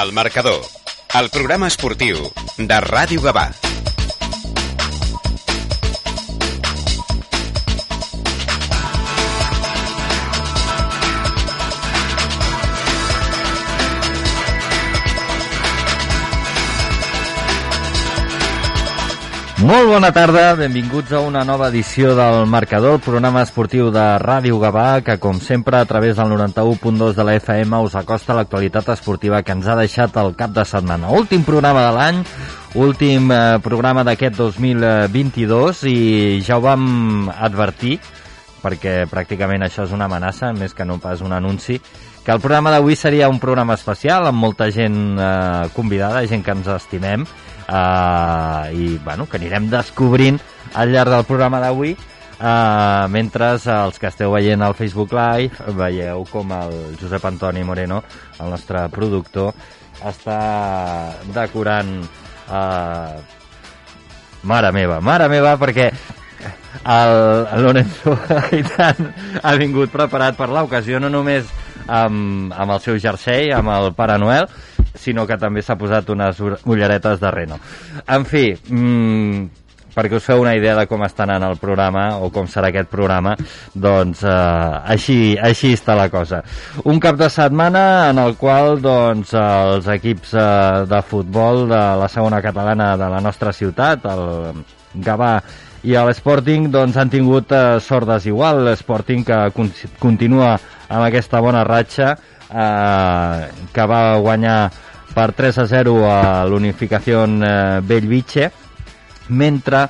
El marcador, el programa esportiu de Ràdio Gavà. Molt bona tarda, benvinguts a una nova edició del Marcador, el programa esportiu de Ràdio Gavà, que com sempre a través del 91.2 de la FM us acosta l'actualitat esportiva que ens ha deixat el cap de setmana. Últim programa de l'any, últim eh, programa d'aquest 2022 i ja ho vam advertir, perquè pràcticament això és una amenaça, més que no pas un anunci, que el programa d'avui seria un programa especial amb molta gent eh, convidada, gent que ens estimem, uh, i bueno, que anirem descobrint al llarg del programa d'avui uh, mentre els que esteu veient al Facebook Live veieu com el Josep Antoni Moreno, el nostre productor, està decorant uh, mare meva, mare meva, perquè el, Lorenzo Gaitán ha vingut preparat per l'ocasió, no només amb, amb el seu jersei, amb el Pare Noel, sinó que també s'ha posat unes ulleretes de reno. En fi, mmm, perquè us feu una idea de com està anant el programa o com serà aquest programa, doncs eh, així, així està la cosa. Un cap de setmana en el qual doncs, els equips eh, de futbol de la segona catalana de la nostra ciutat, el Gavà i l'Sporting doncs, han tingut eh, sort desigual. L'Sporting que con continua amb aquesta bona ratxa eh, que va guanyar per 3 a 0 a l'unificació eh, Bellvitge, mentre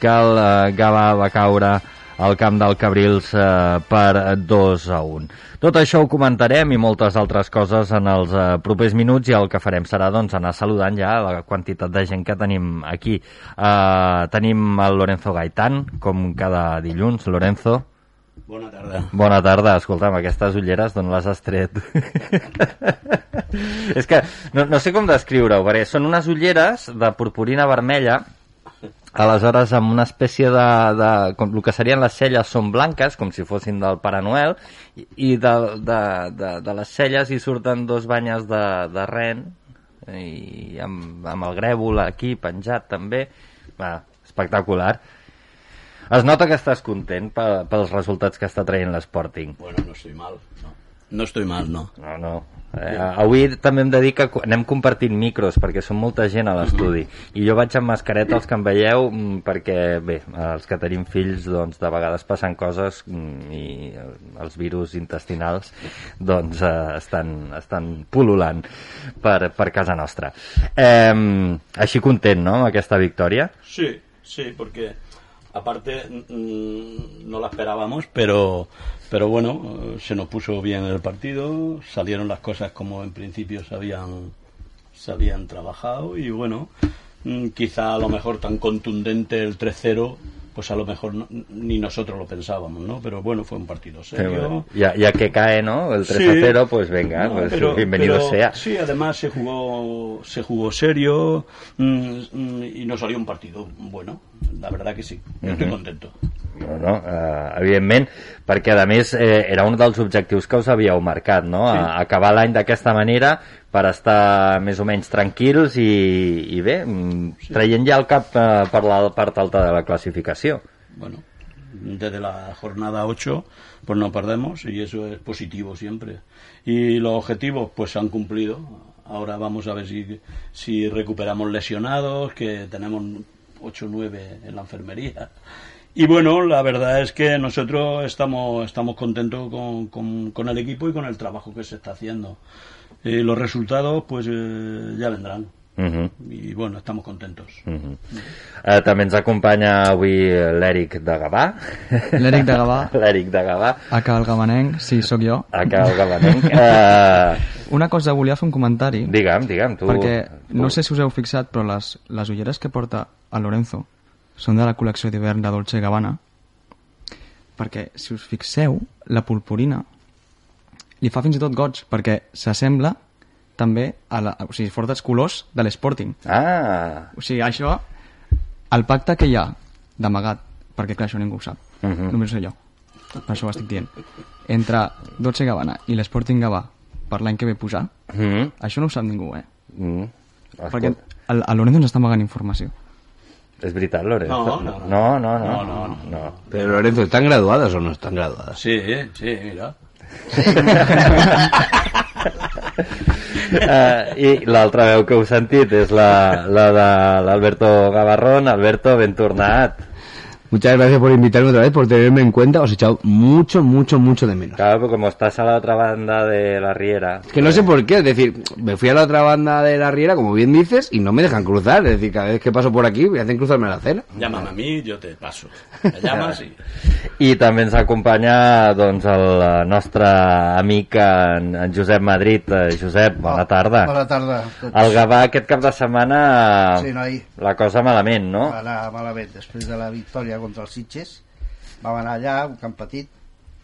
que el eh, Gavà va caure al camp del Cabrils eh, per 2 a 1. Tot això ho comentarem i moltes altres coses en els eh, propers minuts i el que farem serà doncs, anar saludant ja la quantitat de gent que tenim aquí. Eh, tenim el Lorenzo Gaitán, com cada dilluns. Lorenzo. Bona tarda. Bona tarda. Escolta'm, aquestes ulleres d'on les has tret? És que no, no sé com descriure-ho, perquè són unes ulleres de purpurina vermella aleshores amb una espècie de, de com el que serien les celles són blanques com si fossin del Pare Noel i, de, de, de, de les celles hi surten dos banyes de, de ren i amb, amb el grèvol aquí penjat també Va, espectacular es nota que estàs content pels resultats que està traient l'Sporting bueno, no estoy mal no. No estoy mal, no. No, no. Eh, avui també hem de dir que anem compartint micros perquè som molta gent a l'estudi i jo vaig amb mascareta els que em veieu mm, perquè bé, els que tenim fills doncs de vegades passen coses mm, i els virus intestinals doncs eh, estan, estan pul·lulant per, per casa nostra eh, així content no amb aquesta victòria? Sí, sí, perquè aparte no la esperábamos, pero, pero bueno, se nos puso bien el partido, salieron las cosas como en principio se habían, se habían trabajado y bueno, mm, quizá a lo mejor tan contundente el 3-0 pues a lo mejor no, ni nosotros lo pensábamos, ¿no? Pero bueno, fue un partido serio. Bueno, ya, ya, que cae, ¿no? El 3 sí, 0, pues venga, no, pues pero, bienvenido pero, sea. Sí, además se jugó, se jugó serio mmm, y nos salió un partido bueno, la verdad que sí, uh -huh. estoy contento. No, no, uh, evidentment, perquè a més eh, era un dels objectius que us havíeu marcat, no? Sí. A, acabar l'any d'aquesta manera per estar més o menys tranquils i, i bé, sí. traient ja el cap eh, per la part alta de la classificació. Bueno, desde la jornada 8 pues no perdemos y eso es positivo siempre. Y los objetivos pues se han cumplido. Ahora vamos a ver si, si recuperamos lesionados, que tenemos 8 o 9 en la enfermería. Y bueno, la verdad es que nosotros estamos, estamos contentos con, con, con el equipo y con el trabajo que se está haciendo. Eh, los resultados pues eh, ya vendrán. Uh -huh. i bueno, estamos contentos. Uh -huh. uh, també ens acompanya avui l'Eric de Gavà. l'Eric de Gavà. l'Eric de Gavà. Acá el Gavanenc, sí, sóc jo. Acá el Gavanenc uh... una cosa, volia fer un comentari. Digue'm, digue'm tu... perquè no sé si us heu fixat però les, les ulleres que porta a Lorenzo són de la col·lecció d'hivern de Dolce Gabbana perquè si us fixeu la purpurina li fa fins i tot goig perquè s'assembla també a la, o sigui, fort dels colors de l'Sporting ah. o sigui, això el pacte que hi ha d'amagat perquè clar, això ningú ho sap uh -huh. només sé jo per això ho estic dient entre Dolce Gabbana i l'Sporting Gavà per l'any que ve pujar uh -huh. això no ho sap ningú, eh Mm. Perquè Escolta, el, el Lorenzo ens està amagant informació. És veritat, Lorenzo? No, no, no. No, no, no. No, no, no. no. Pero Lorenzo, ¿están graduadas o no están graduadas? Sí, sí, mira. Uh, I l'altra veu que heu sentit és la, la de l'Alberto Gavarrón. Alberto, ben tornat. Muchas gracias por invitarme otra vez, por tenerme en cuenta. Os he echado mucho, mucho, mucho de menos. Claro, pero como estás a la otra banda de la Riera... Es que no sé por qué, es decir, me fui a la otra banda de la Riera, como bien dices, y no me dejan cruzar. Es decir, cada vez que paso por aquí me hacen cruzarme la acera. Llámame a mí, yo te paso. Me llamas y... I també ens acompanya doncs, el nostre amic en, en Josep Madrid. Eh, Josep, bona tarda. Bona tarda. tots. El Gavà aquest cap de setmana Sí, noi. la cosa malament, no? Va anar malament. Després de la victòria contra els Sitges, vam anar allà, un camp petit,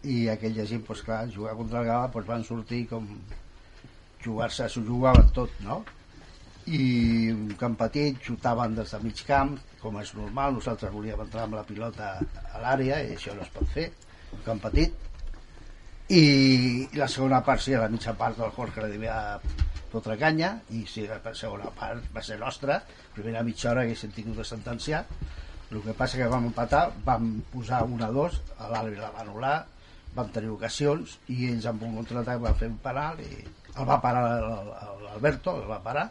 i aquella gent, doncs clar, jugar contra el Gavà, doncs van sortir com jugar-se, s'ho jugaven tot, no? I un camp petit, xutaven des de mig camp, com és normal, nosaltres volíem entrar amb la pilota a l'àrea, i això no es pot fer, un camp petit, i la segona part, sí, a la mitja part del Jorge li devia fotre canya i sí, la segona part va ser nostra primera mitja hora haguéssim tingut de sentenciar el que passa que vam empatar vam posar 1 a 2 l'àrbitre la va anul·lar vam tenir ocasions i ells amb un contraatac van fer un penal i el va parar l'Alberto el va parar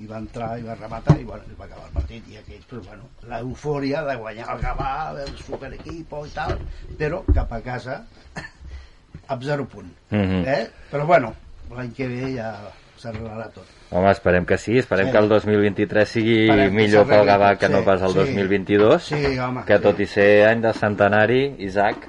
i va entrar i va rematar i, bueno, i va acabar el partit i aquells, però bueno, l'eufòria de guanyar el Gavà, el superequipo i tal, però cap a casa amb zero punt Mhm. eh? però bueno, l'any que ve ja s'arreglarà tot Home, esperem que sí, esperem Sí. que el 2023 sigui Esperem millor pel Gavà que no sí, pas el sí. 2022, Sí, home, que sí. tot i ser any de centenari, Isaac,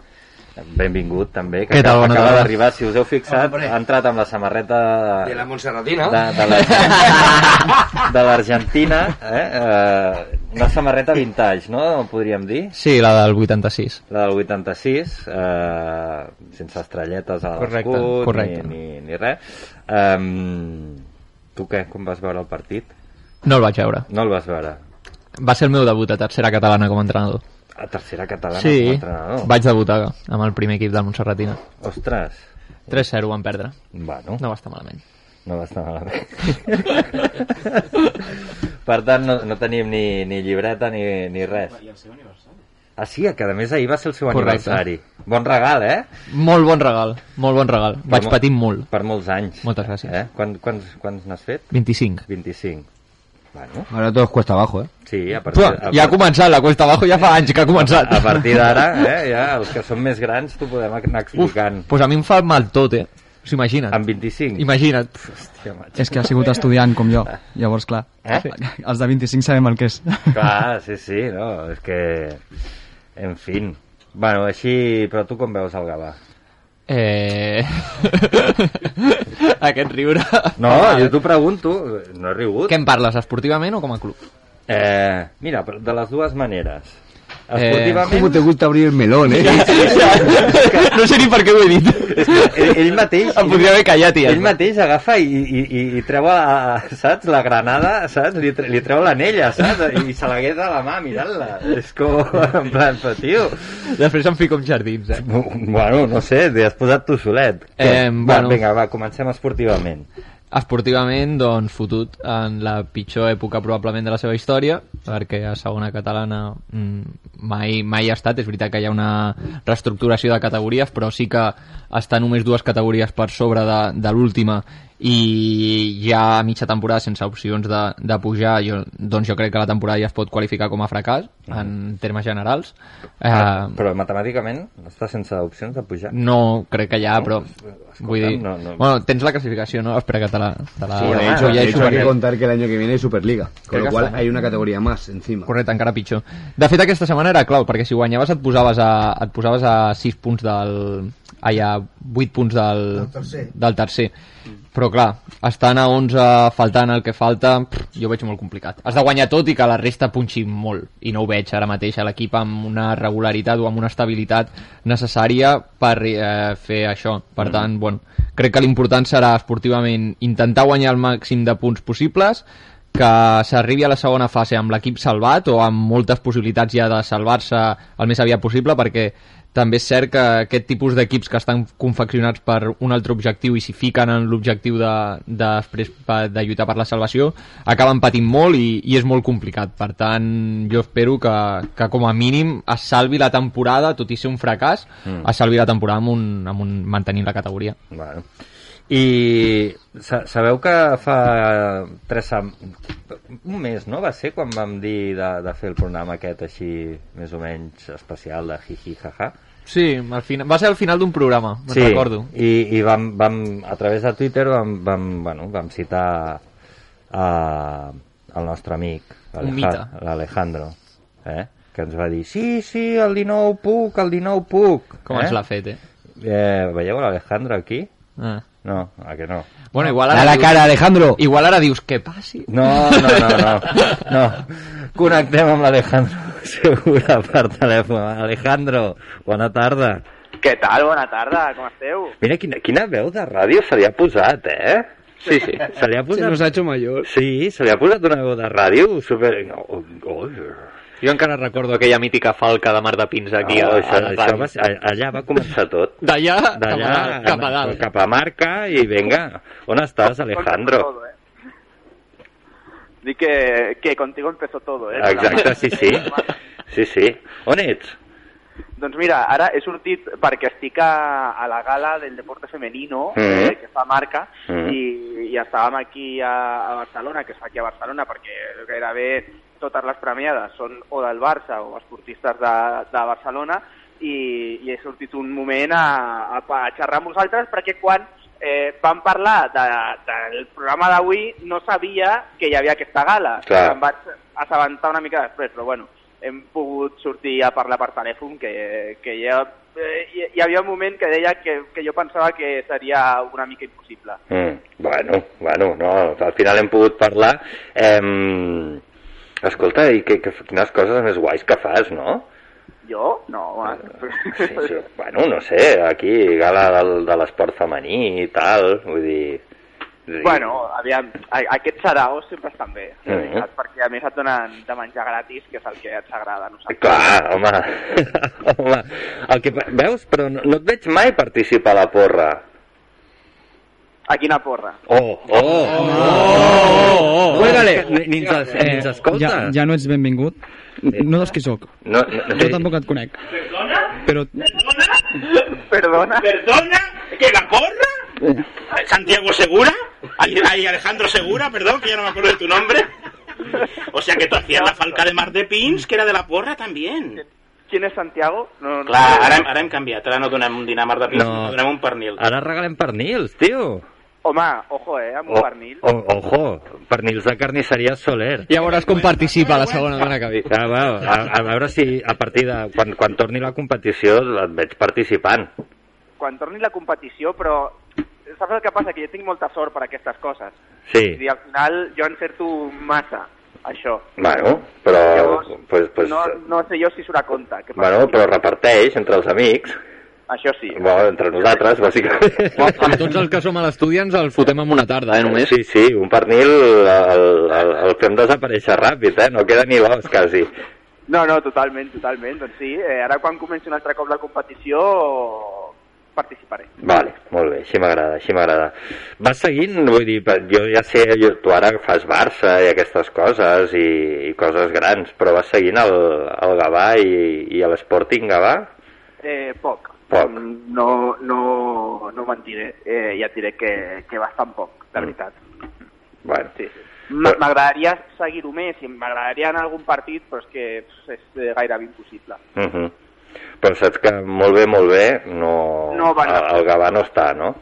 benvingut també, que Què tal, acaba, bona acaba tarda. d'arribar, si us heu fixat, Hombre. ha entrat amb la samarreta De la Montserratina. de, de la- de l'Argentina, eh? eh? Una samarreta vintage, no? Podríem dir. Sí, la del 86. La del 86, eh, sense estrelletes a l'escut, ni, ni, ni res. Um, tu què, com vas veure el partit? No el vaig veure. No el vas veure. Va ser el meu debut a tercera catalana com a entrenador. A tercera catalana sí, com a entrenador. vaig debutar amb el primer equip del Montserratina. Ostres, 3-0 van perdre. bueno, No va estar malament. no va estar malament. per tant, no, no tenim ni, ni llibreta ni, ni res. I el seu aniversari. Ah, sí, que a més ahir va ser el seu Correcte. aniversari. Bon regal, eh? Molt bon regal, molt bon regal. Vaig mo- patir molt. Per molts anys. Moltes gràcies. Eh? Quan, quants quants n'has fet? 25. 25. Bueno, Ahora todo es cuesta abajo, ¿eh? sí, a partir, Però, a, ja ha començat, la cuesta abajo ja fa anys que ha començat. a partir d'ara, eh, ja, els que són més grans t'ho podem anar Uf, explicant. pues a mi em fa mal tot, eh? O sigui, imagina't. Amb 25? Imagina't. Hòstia. És que ha sigut estudiant com jo, llavors clar. Eh? Els de 25 sabem el que és. Clar, sí, sí, no, és que... En fin. Bueno, així... Però tu com veus el Gavà? Eh... Aquest riure... No, jo t'ho pregunto, no he rigut. Què em parles, esportivament o com a club? Eh, mira, de les dues maneres. Eh, Esportivament... ¿Cómo te gusta abrir el melón, eh? no sé ni per què ho he dit. És que ell, ell mateix... Em podria haver callat ja Ell mateix agafa i, i, i, i treu, a, saps, la granada, saps? Li, tre, li treu l'anella, saps? I se la queda a la mà mirant-la. És com, en plan, però, tio... Després em fico amb jardins, eh? Bueno, no sé, t'hi has posat tu solet. Eh, Va, bueno. Vinga, va, comencem esportivament. Esportivament, doncs, fotut en la pitjor època probablement de la seva història, perquè a segona catalana mm, mai, mai ha estat. És veritat que hi ha una reestructuració de categories, però sí que està només dues categories per sobre de, de l'última i ja a mitja temporada sense opcions de, de pujar jo, doncs jo crec que la temporada ja es pot qualificar com a fracàs en termes generals Ah, eh, però matemàticament està sense opcions de pujar. no crec que hi ha, però vull dir... no, no. Bueno, tens la classificació, no? Espera que te la... Te la Sí, hecho, ja de és hecho hay que superior. contar que el año que viene hay Superliga. Con lo cual hay una categoría más encima. Correcte, encara pitjor. De fet, aquesta setmana era clau, perquè si guanyaves et posaves a, et posaves a 6 punts del... Ai, a 8 punts del, Del tercer. del tercer. Però clar, estant a 11 faltant el que falta, pff, jo ho veig molt complicat. Has de guanyar tot i que la resta punxi molt. I no ho veig ara mateix a l'equip amb una regularitat o amb una estabilitat necessària per eh, fer això. Per tant, bueno, crec que l'important serà esportivament intentar guanyar el màxim de punts possibles, que s'arribi a la segona fase amb l'equip salvat o amb moltes possibilitats ja de salvar-se el més aviat possible perquè també és cert que aquest tipus d'equips que estan confeccionats per un altre objectiu i s'hi fiquen en l'objectiu de, de, després de lluitar per la salvació acaben patint molt i, i és molt complicat per tant jo espero que, que com a mínim es salvi la temporada tot i ser un fracàs Mm. es salvi la temporada amb un, amb un mantenint la categoria Bueno. I sa sabeu que fa tres un mes, no? Va ser quan vam dir de, de fer el programa aquest així, més o menys especial de jiji jaja. Sí, al final, va ser al final d'un programa, me'n recordo. I, i vam, vam, a través de Twitter vam, vam, bueno, vam citar a, el nostre amic, l'Alejandro, eh? que ens va dir, sí, sí, el 19 puc, el 19 puc. Com eh? ens l'ha fet, eh? eh? Veieu l'Alejandro aquí? Ah. No, a que no? Bueno, igual ara la dius- cara, Alejandro. Igual ara dius, què passi? No, no, no, no. no. Connectem amb l'Alejandro Segura per telèfon. Alejandro, bona tarda. Què tal? Bona tarda, com esteu? Mira quina, quina veu de ràdio se li ha posat, eh? Sí, sí. Se li ha Se posat... nos ha hecho mayor. Sí, se li ha posat una veu de ràdio super... Oh, oh. Jo encara recordo aquella mítica falca de Mar de Pins aquí No, a, això, a això va, allà va començar tot. D'allà cap, D'allà a- cap a dalt. cap a Marca i venga, on estàs, Alejandro? Todo, eh? Dic que, que contigo empezó todo, eh? Exacte, sí, sí. Sí, sí. On ets? Doncs mira, ara he sortit perquè estic a, a la gala del deporte femenino Mhm. eh, que fa marca Mhm. i, i estàvem aquí a, a Barcelona, que es fa aquí a Barcelona perquè gairebé totes les premiades són o del Barça o esportistes de, de Barcelona i, i he sortit un moment a, a, a xerrar amb vosaltres perquè quan eh, vam parlar de, del programa d'avui no sabia que hi havia aquesta gala. Clar. Em vaig assabentar una mica després, però bueno, hem pogut sortir a parlar per telèfon, que, que ja, eh, hi, havia un moment que deia que, que jo pensava que seria una mica impossible. Mm, bueno, bueno, no, al final hem pogut parlar. Eh, escolta, i que, que, quines coses més guais que fas, no? Jo? No, home. Sí, sí. Bueno, no sé, aquí, gala del, de l'esport femení i tal, vull dir... dir- Bueno, aviam, aquests saraos sempre estan bé, la Mhm. veritat, perquè a més et donen de menjar gratis, que és el que ens agrada a nosaltres. Clar, home, home, el que, veus, però no, no et veig mai participar a la porra. A quina porra? Oh, oh, oh, oh, oh, Juégale. Ni, ni, ens, ni ens escolta. ja, ja no ets benvingut. No saps qui sóc. No, no, no, Jo tampoc et conec. Però Perdona? ¿Perdona? ¿Que la porra? ¿Santiago Segura? Ay, Alejandro Segura, perdón, que ya no me acuerdo de tu nombre. O sea que tú hacías la falca de Mar de Pins, que era de la porra también. ¿Quién es Santiago? No, no, Clar, ara, hem- ara hem canviat, ara no donem un dinar a Mar de Pins, No. donem un pernil. Ara regalem pernils, tio. Home, ojo, eh, amb un O- pernil. o- ojo, pernils de carnisseria Soler. Ja veuràs com participa la segona dona que vi. A, veure, a, a veure si a partir de... Quan, quan torni la competició et veig participant. Quan torni la competició, però saps el que passa? Que jo tinc molta sort per aquestes coses. Sí. I al final jo encerto massa, això. Bueno, però... Llavors, Pues, pues, no, no sé jo si surt a compte. Què passa? bueno, però reparteix entre els amics. Això sí. Bueno, entre nosaltres, bàsicament. Amb tots els que som a l'estudi ens el fotem en una tarda, eh, només. Sí, sí, un pernil el, el, el fem desaparèixer ràpid, eh? No queda ni l'os, quasi. No, no, totalment, totalment. Doncs sí, eh, ara quan comenci un altre cop la competició participaré. Vale, molt bé, així m'agrada, així m'agrada. Vas seguint, vull dir, jo ja sé, jo, tu ara fas Barça i aquestes coses i, i coses grans, però vas seguint el, el Gavà i, i l'Sporting Gavà? Eh, poc. Poc. Mm, No, no, no mentiré. Eh, ja et diré que, que bastant poc, de veritat. Bueno, Sí, M'agradaria seguir-ho més i m'agradaria anar a algun partit, però és que és eh, gairebé impossible. uh -huh. Però saps que molt bé, molt bé, no, No van a- el, el Gavà no està, no?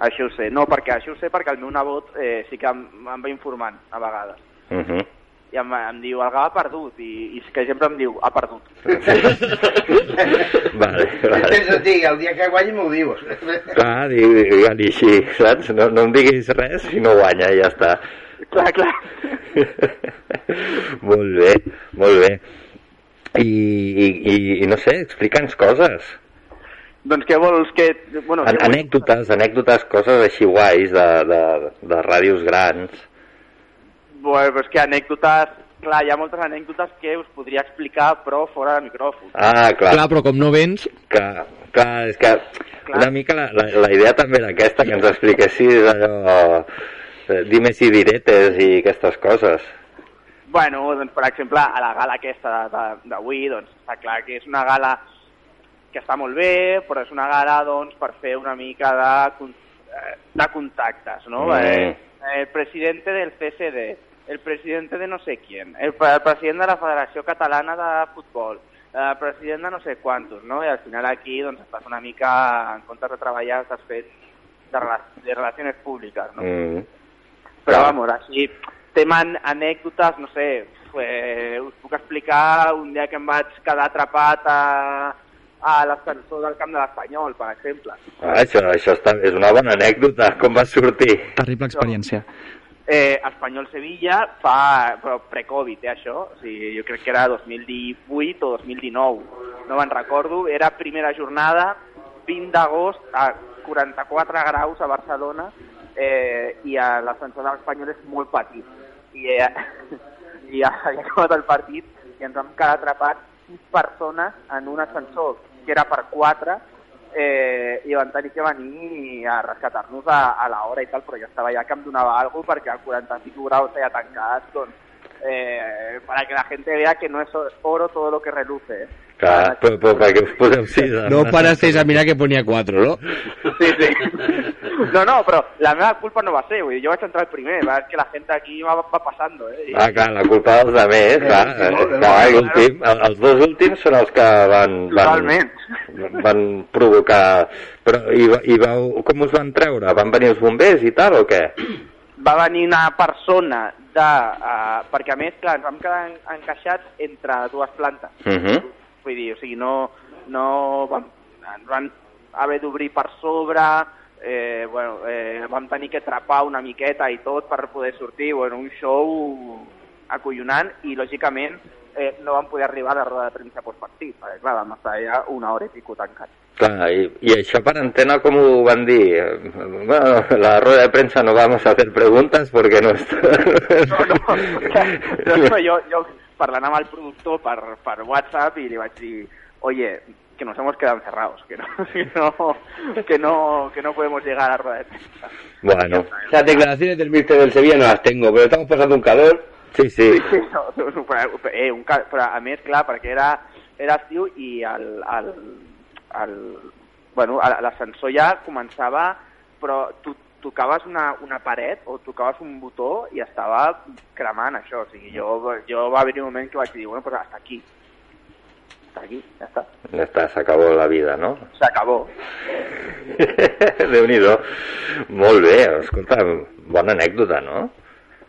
Això ho sé. No, perquè això ho sé perquè el meu nebot eh, sí que em, em va informant a vegades. Uh -huh. I em, em diu, el Gavà ha perdut, i, i que sempre em diu, ha perdut. vale, vale. Tens a dir, el dia que guanyi m'ho dius. Clar, digue- digue-li així, saps? No, no em diguis res si no guanya, i ja està. clar, clar. molt bé, molt bé. I, i, i, no sé, explica'ns coses. Doncs què vols que... Bueno, An què vols? anècdotes, anècdotes, coses així guais de, de, de ràdios grans. Bueno, però és que anècdotes clar, hi ha moltes anècdotes que us podria explicar, però fora de micròfon. Ah, clar. Clar, però com no vens... Clar, clar, és que una mica la, la, la idea també era aquesta, que ens expliquessis allò, eh, dimes i diretes i aquestes coses. Bueno, doncs, per exemple, a la gala aquesta d'avui, doncs, està clar que és una gala que està molt bé, però és una gala, doncs, per fer una mica de, eh, de contactes, no? Mm. Eh, el presidente del CSD, el presidente de no sé quién, el, el president de la Federació Catalana de Futbol, el president de no sé quantos, no? I al final aquí, doncs, estàs una mica, en comptes de treballar, estàs fet de, de relacions públiques, no? Mm. Però, vamos, així, tema an- anècdotes, no sé, eh, us puc explicar un dia que em vaig quedar atrapat a, a l'ascensor del camp de l'Espanyol, per exemple. Ah, això, això està, és una bona anècdota, com va sortir? Terrible experiència. Eh, Espanyol-Sevilla fa pre-Covid, eh, això. O sigui, jo crec que era 2018 o 2019. No me'n recordo. Era primera jornada, 20 d'agost, a 44 graus a Barcelona eh, i a l'ascensor de l'Espanyol és molt petit. I, eh, i ha, ha acabat el partit i ens vam quedar atrapats sis persones en un ascensor que era per quatre eh, i van tenir que venir a rescatar-nos a, a l'hora i tal, però jo estava ja que em donava alguna perquè a 45 graus ja tancat, doncs, eh, para que la gente vea que no es oro todo lo que reluce. ¿eh? Clar, però, però perquè us poseu sis. No parasteis a mirar que ponia 4, no? Sí, sí. No, no, però la meva culpa no va ser, vull dir, jo vaig entrar el primer, va, que la gent aquí va, va passando, eh? I- Ah, clar, la culpa dels altres, clar. Sí, sí, Eh, clar, i últim, el- els dos últims són els que van, van, Totalment. van provocar... Però, i, va- i vau, com us van treure? Van venir els bombers i tal, o què? va venir una persona de... Uh, perquè a més, clar, ens vam quedar en, encaixats entre dues plantes. Uh -huh. Vull dir, o sigui, no, no vam, ens van haver d'obrir per sobre, eh, bueno, eh, vam tenir que trapar una miqueta i tot per poder sortir, bueno, un show acollonant i, lògicament, eh, no vam poder arribar a la roda de premsa postpartit, perquè, clar, vam estar allà una hora i pico tancats. Clar, i, i això per antena com ho van dir? Bueno, la rueda de prensa no vamos a hacer preguntas porque no está... No, no, jo, jo parlant amb el productor per, per WhatsApp i li vaig dir, oye, que nos hemos quedado encerrados, que no, que no, que no, que no podemos llegar a la rueda de prensa. Bueno, Las declaraciones del mister del Sevilla no las tengo, pero estamos pasando un calor. sí, sí. Sí, no, però, eh, un, ca- però a més, clar, perquè era, era estiu i el, el, el, bueno, l'ascensor ja començava, però tocaves una, una paret o tocaves un botó i estava cremant això, o sigui, jo, jo va haver un moment que vaig dir, bueno, pues hasta aquí, hasta aquí, ja està, Ya está, se acabó la vida, no? se acabó. Déu-n'hi-do. Molt bé, escolta, bona anècdota, no?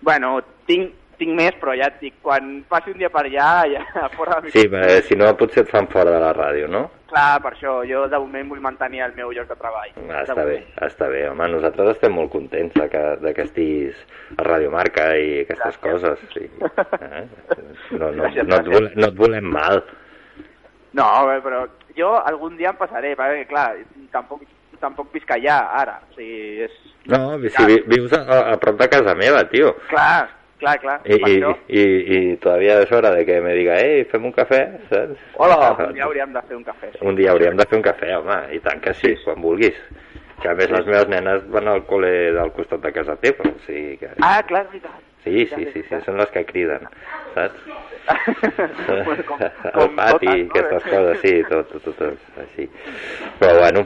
Bueno, tinc, tinc més, però ja et dic, quan passi un dia per allà, ja fora de Sí, perquè si no potser et fan fora de la ràdio, no? Clar, per això, jo de moment vull mantenir el meu lloc de treball. Ah, De està bé, està bé. Home, nosaltres estem molt contents de que, de que estiguis a Radio Marca i aquestes coses. Sí. Eh? No, no, Gràcies, no, et gràcies. volem, no et volem mal. No, però jo algun dia em passaré, perquè clar, tampoc, tampoc visc allà, ara. O sigui, és... No, si vi, vius a, a prop de casa meva, tio. Clar, clar, clar. I, i, això. i, i todavía es hora de que me diga, ei, fem un cafè, saps? Hola, un dia hauríem de fer un cafè. Sí. Un dia hauríem de fer un cafè, home, i tant que sí, quan vulguis. Que a més les meves nenes van al col·le del costat de casa teva, o sigui que... Ah, clar, és veritat. Sí, sí, sí, sí, són les que criden, saps? Bueno, com- com pati, totes, no? aquestes coses, sí, tot, tot, tot, tot així. Però bueno,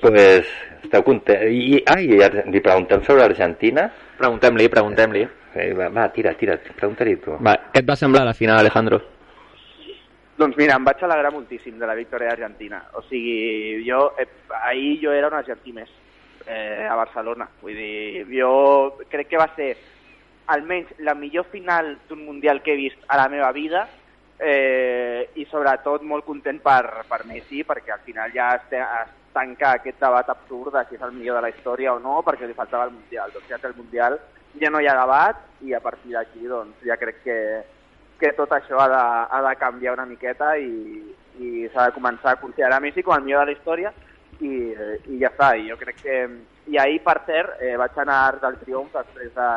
pues, esteu content... I, ai, li preguntem sobre Argentina? Preguntem-li, preguntem-li. Eh, va, va, tira, tira, pregunta-li tu. Va, què et va semblar la final, Alejandro? Doncs mira, em vaig alegrar moltíssim de la victòria d'Argentina. O sigui, jo, eh, ahir jo era un argentí més eh, a Barcelona. Vull dir, jo crec que va ser almenys la millor final d'un Mundial que he vist a la meva vida eh, i sobretot molt content per, per Messi perquè al final ja es, te- es tanca aquest debat absurd de si és el millor de la història o no perquè li faltava el Mundial. Doncs ja té el Mundial, ja no hi ha debat i a partir d'aquí doncs, ja crec que, que tot això ha de, ha de canviar una miqueta i, i s'ha de començar a considerar Messi com el millor de la història i, i ja està. I jo crec que... I ahir, per cert, eh, vaig anar del Triomf després de,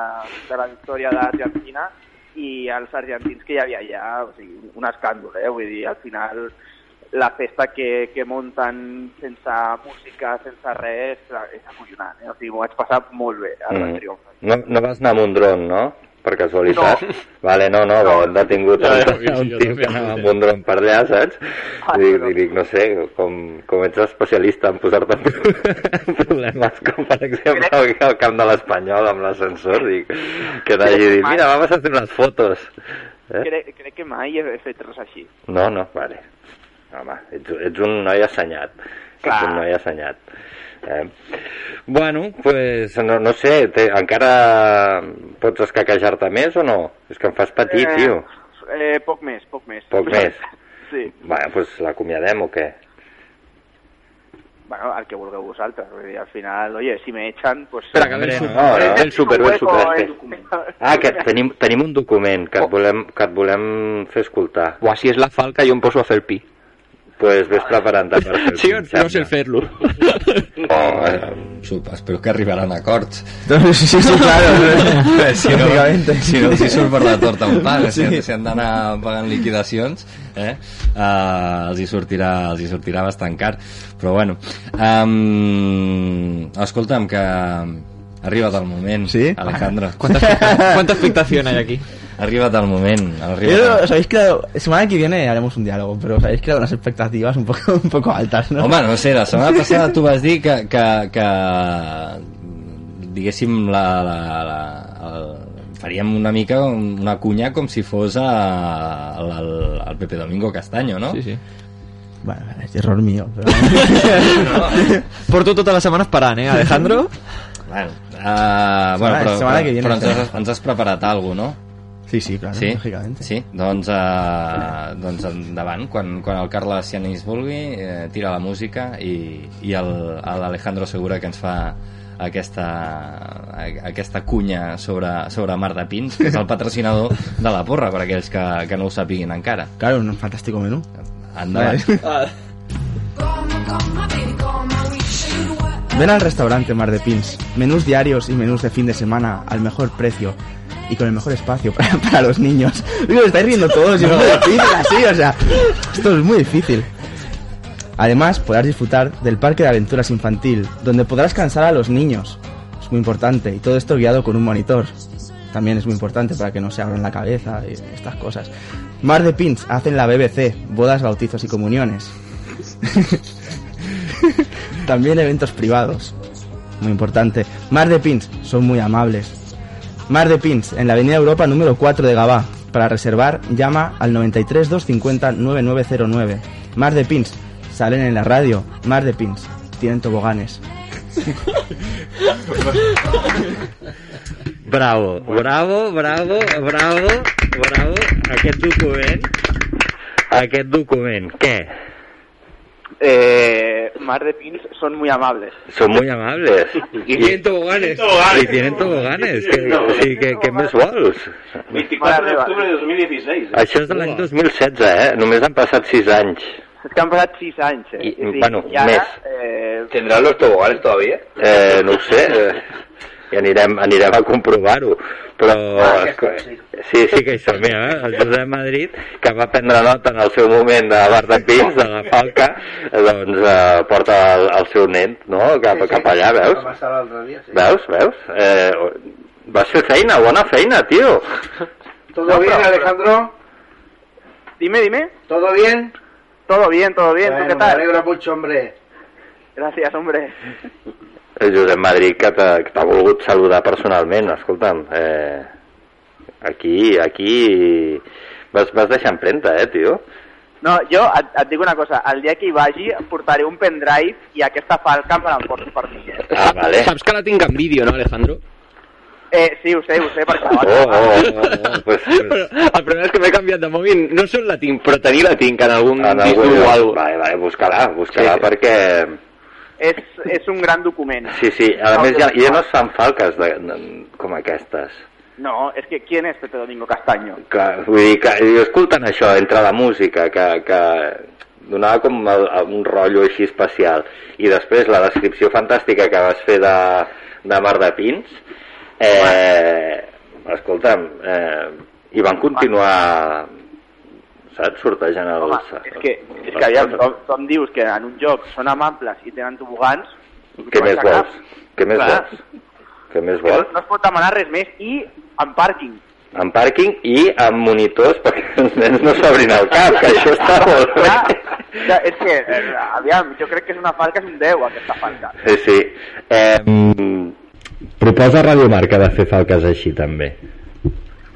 de la victòria d'Argentina i els argentins que hi havia allà, o sigui, un escàndol, eh? Vull dir, al final la festa que, que munten sense música, sense res, és acollonant, eh? O sigui, m'ho vaig passar molt bé a la Mm. Triomf. No, no vas anar amb un dron, no? Per casualitat? No. Vale, no, no, no. hem detingut Ja, ja, un, ja, un tio que anava amb un dron per allà, saps? Ah, I dic, però- dic, no sé, com, com ets especialista en posar-te en pro- problemes, com per exemple al camp de l'Espanyol amb l'ascensor, dic, que t'hagi dit, mira, vamos a hacer unes fotos. Eh? Crec, crec que mai he fet res així. No, no, vale. Home, ets, ets un noi assenyat. Ets un noi assenyat. Eh? Bueno, pues, no, no sé, te, encara pots escaquejar-te més o no? És que em fas patir, Eh, tio. Eh, poc més, poc més. Poc més. Sí. Bueno, pues l'acomiadem o què? Bueno, el que vulgueu vosaltres. Vull dir, al final, oye, si me echan, pues... Espera, que ve el súper, no, no. el súper, ve el súper. Ah, que tenim, tenim un document que et volem, que et volem fer escoltar. Buah, si és la falca jo em poso a fer el pi. Pues ves preparant-te per fer el Sí, no sé fer-lo. Oh, eh, sup- espero que arribaran a acords. Sí, sí, claro. Eh, si no, si no hi surt per la torta un pa, si, Sí. si han d'anar pagant liquidacions, eh, uh, els, hi sortirà, els hi sortirà bastant car. Però bueno, um, escolta'm, que ha arribat el moment, ¿Sí? Alejandro. ¿Cuánta, cuánta expectación hay aquí? Ha arribat el moment. Ha arribat Yo, el... os habéis creado, semana que viene haremos un diálogo, pero os habéis creado unas expectativas un poco, un poco altas, ¿no? Home, no sé, la setmana passada tu vas dir que, que, que diguéssim, la, la, la, el, faríem una mica una cunya com si fos a, el, el, el Pepe Domingo Castaño, no? Sí, sí. Bueno, es error mío. Pero... Porto totes les setmanes parant, eh, Alejandro? Bueno, uh, bueno Setmana- però, setmana però, que viene però ens, has, ens has preparat alguna cosa, no? Sí, sí, claro, Sí? lógicamente. Sí? Doncs, uh, doncs endavant, quan, quan el Carles Cianis vulgui, eh, tira la música i, i l'Alejandro Segura que ens fa aquesta, aquesta cunya sobre, sobre Mar de Pins, que és el patrocinador de la porra, per aquells que, que no ho sapiguin encara. Claro, un fantástico menú. Endavant. Ven al restaurante Mar de Pins. Menús diarios y menús de fin de semana al mejor precio y con el mejor espacio para, para los niños. Digo, estáis riendo todos y es muy difícil así, o sea, esto es muy difícil. Además, podrás disfrutar del parque de aventuras infantil, donde podrás cansar a los niños. Es muy importante. Y todo esto guiado con un monitor. También es muy importante para que no se abran la cabeza y estas cosas. Mar de Pins hacen la BBC, bodas, bautizos y comuniones. También eventos privados. Muy importante. Mar de Pins son muy amables. Mar de Pins, en la Avenida Europa número 4 de Gabá. Para reservar, llama al 93 250 9909. Mar de Pins, salen en la radio. Mar de Pins, tienen toboganes. Bravo, bravo, bravo, bravo, bravo. Aquest document, aquest document, què? Eh, Mar de Pins son muy amables. Son muy amables. Y tienen toboganes. Y tienen toboganes. ¿Qué, sí, què, què més vols? 24 de octubre de 2016. eh? Això és de l'any 2016, eh? Només han passat 6 anys. Es que han pasado 6 años. Eh? I, Sí, bueno, y ahora, més. Eh, ¿Tendrán los toboganes todavía? Eh, no ho sé, i anirem, anirem a comprovar-ho. Però Ah, sí, sí que hi som. Mira, eh? el Josep Madrid, que va prendre nota en el seu moment de Bar de Pins, de la Falca, doncs eh, porta el, el seu nen no? cap, cap allà, veus? Va dia, sí. Veus, veus? Eh, vas fer feina, bona feina, tio. ¿Todo No, bien, Alejandro? dime, dime. ¿Todo bien? Todo bien, todo bien. Bueno, ¿Tú qué Me tal? alegro mucho, hombre. Gracias, hombre. El Josep Madrid que t'ha volgut saludar personalment, escolta'm. Eh, aquí, aquí... Vas, vas deixar empremta, eh, tio? No, jo et, et dic una cosa, el dia que hi vagi portaré un pendrive i aquesta falca me l'emporto per mi. Eh? Ah, vale. Saps que la tinc en vídeo, no, Alejandro? eh, sí, ho sé, ho sé, perquè Oh, gravar. oh, oh, oh, pues, pues, Però el problema és que m'he canviat de mòbil. No sol la tinc, però tenir la tinc en algun en disc algun o alguna Vale, vale, busca-la, busca-la Sí, sí. perquè... És, és un gran document. Sí, sí, a més ja, ja no es fan falques de, de, com aquestes. No, és que ¿quién es Pepe Domingo Castaño? Que, vull dir, que i escolten això entre la música, que, que donava com el, un rotllo així especial, i després la descripció fantàstica que vas fer de, de Mar de Pins, eh, escolta'm, eh, i van continuar saps, sortejant els... Home, és que, és que aviam, com, com dius que en un joc són amables i tenen tobogans... Què més vols? Què més Clar. vols? Què més no, vols? no es pot demanar res més. I en pàrquing. En pàrquing i amb monitors perquè els nens no s'obrin el cap, que això està molt bé. Ja, és que, eh, aviam, jo crec que és una falca, és un 10, aquesta falca. Sí, sí. Eh, proposa Radio Marca de fer falques així, també.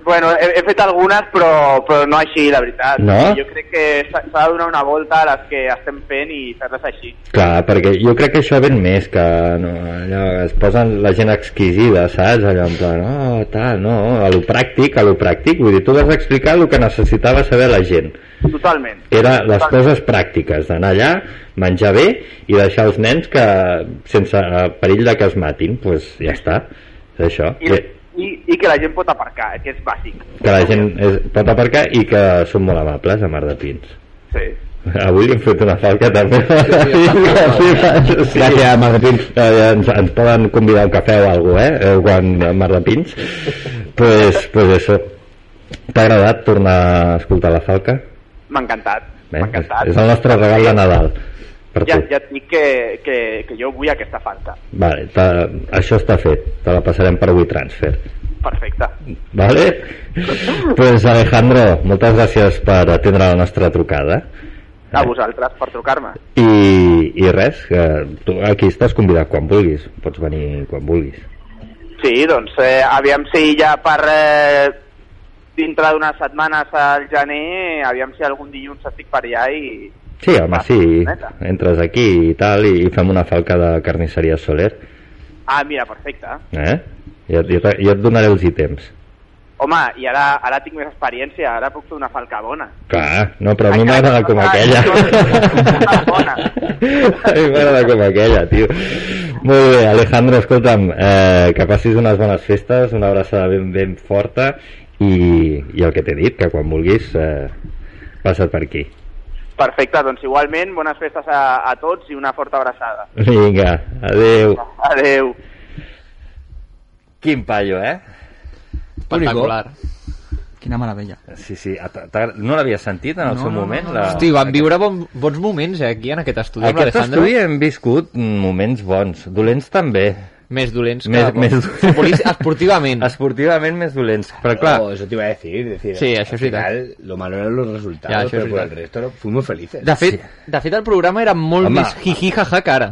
Bueno, he, he fet algunes, però, però no així, la veritat. No? Jo crec que s'ha de donar una volta a les que estem fent i fer-les així. Clar, perquè jo crec que això ven més, que no, allò, es posen la gent exquisida, saps? Allò en plan, oh, tal, no, a lo pràctic, a lo pràctic, vull dir, tu vas explicar el que necessitava saber la gent. Totalment. era les Totalment. coses pràctiques, d'anar allà, menjar bé i deixar els nens que sense perill de que es matin, doncs pues ja està, és això. I, Que, i, I que la gent pot aparcar, que és bàsic. que la gent és, pot aparcar i que són molt amables a Mar de Pins. Sí. Avui li hem fet una falca també. Gràcies, Mar de Pins. Eh, ens, ens poden convidar a un cafè o alguna cosa, eh? eh, Quan a Mar de Pins. pues, pues això. T'ha agradat tornar a escoltar la falca? M'ha encantat. Bé, és, encantat. és el nostre regal de Nadal ja, tu. ja et dic que, que, que jo vull aquesta falca. Vale, ta- això està fet. Te la passarem per WeTransfer. Perfecte. Vale? pues Alejandro, moltes gràcies per atendre la nostra trucada. A vosaltres per trucar-me. I, I res, que tu aquí estàs convidat quan vulguis. Pots venir quan vulguis. Sí, doncs eh, aviam si ja per eh, dintre d'unes setmanes al gener, aviam si algun dilluns estic per allà i... Sí, home, sí. Entres aquí i tal, i fem una falca de carnisseria Soler. Ah, mira, perfecte. Eh? Jo, jo, jo et donaré els ítems. Home, i ara, ara tinc més experiència, ara puc fer una falca bona. Clar, no, però a mi m'agrada com aquella. a mi m'agrada com aquella, tio. Molt bé, Alejandro, escolta'm, eh, que passis unes bones festes, una abraçada ben, ben forta i, i el que t'he dit, que quan vulguis eh, passa't per aquí. Perfecte, doncs igualment, bones festes a, a tots i una forta abraçada. Vinga, adeu. Adeu. Quin paio, eh? Espectacular. Quina meravella. Sí, sí. No l'havia sentit en el No, seu no, no, moment? no. La... Hosti, vam viure bon, bons moments eh, aquí en aquest estudi amb Aquest estudi hem viscut moments bons, dolents també. Més dolents que més, més Futbolista- esportivament. Esportivament més dolents, però clar... Oh, eso te iba a decir. decir Sí, això al és veritat. final, Lo malo eran los resultados, és pero por el resto no- fuimos felices. De fet, de fet, el programa era molt Home. més jiji jaja que ara.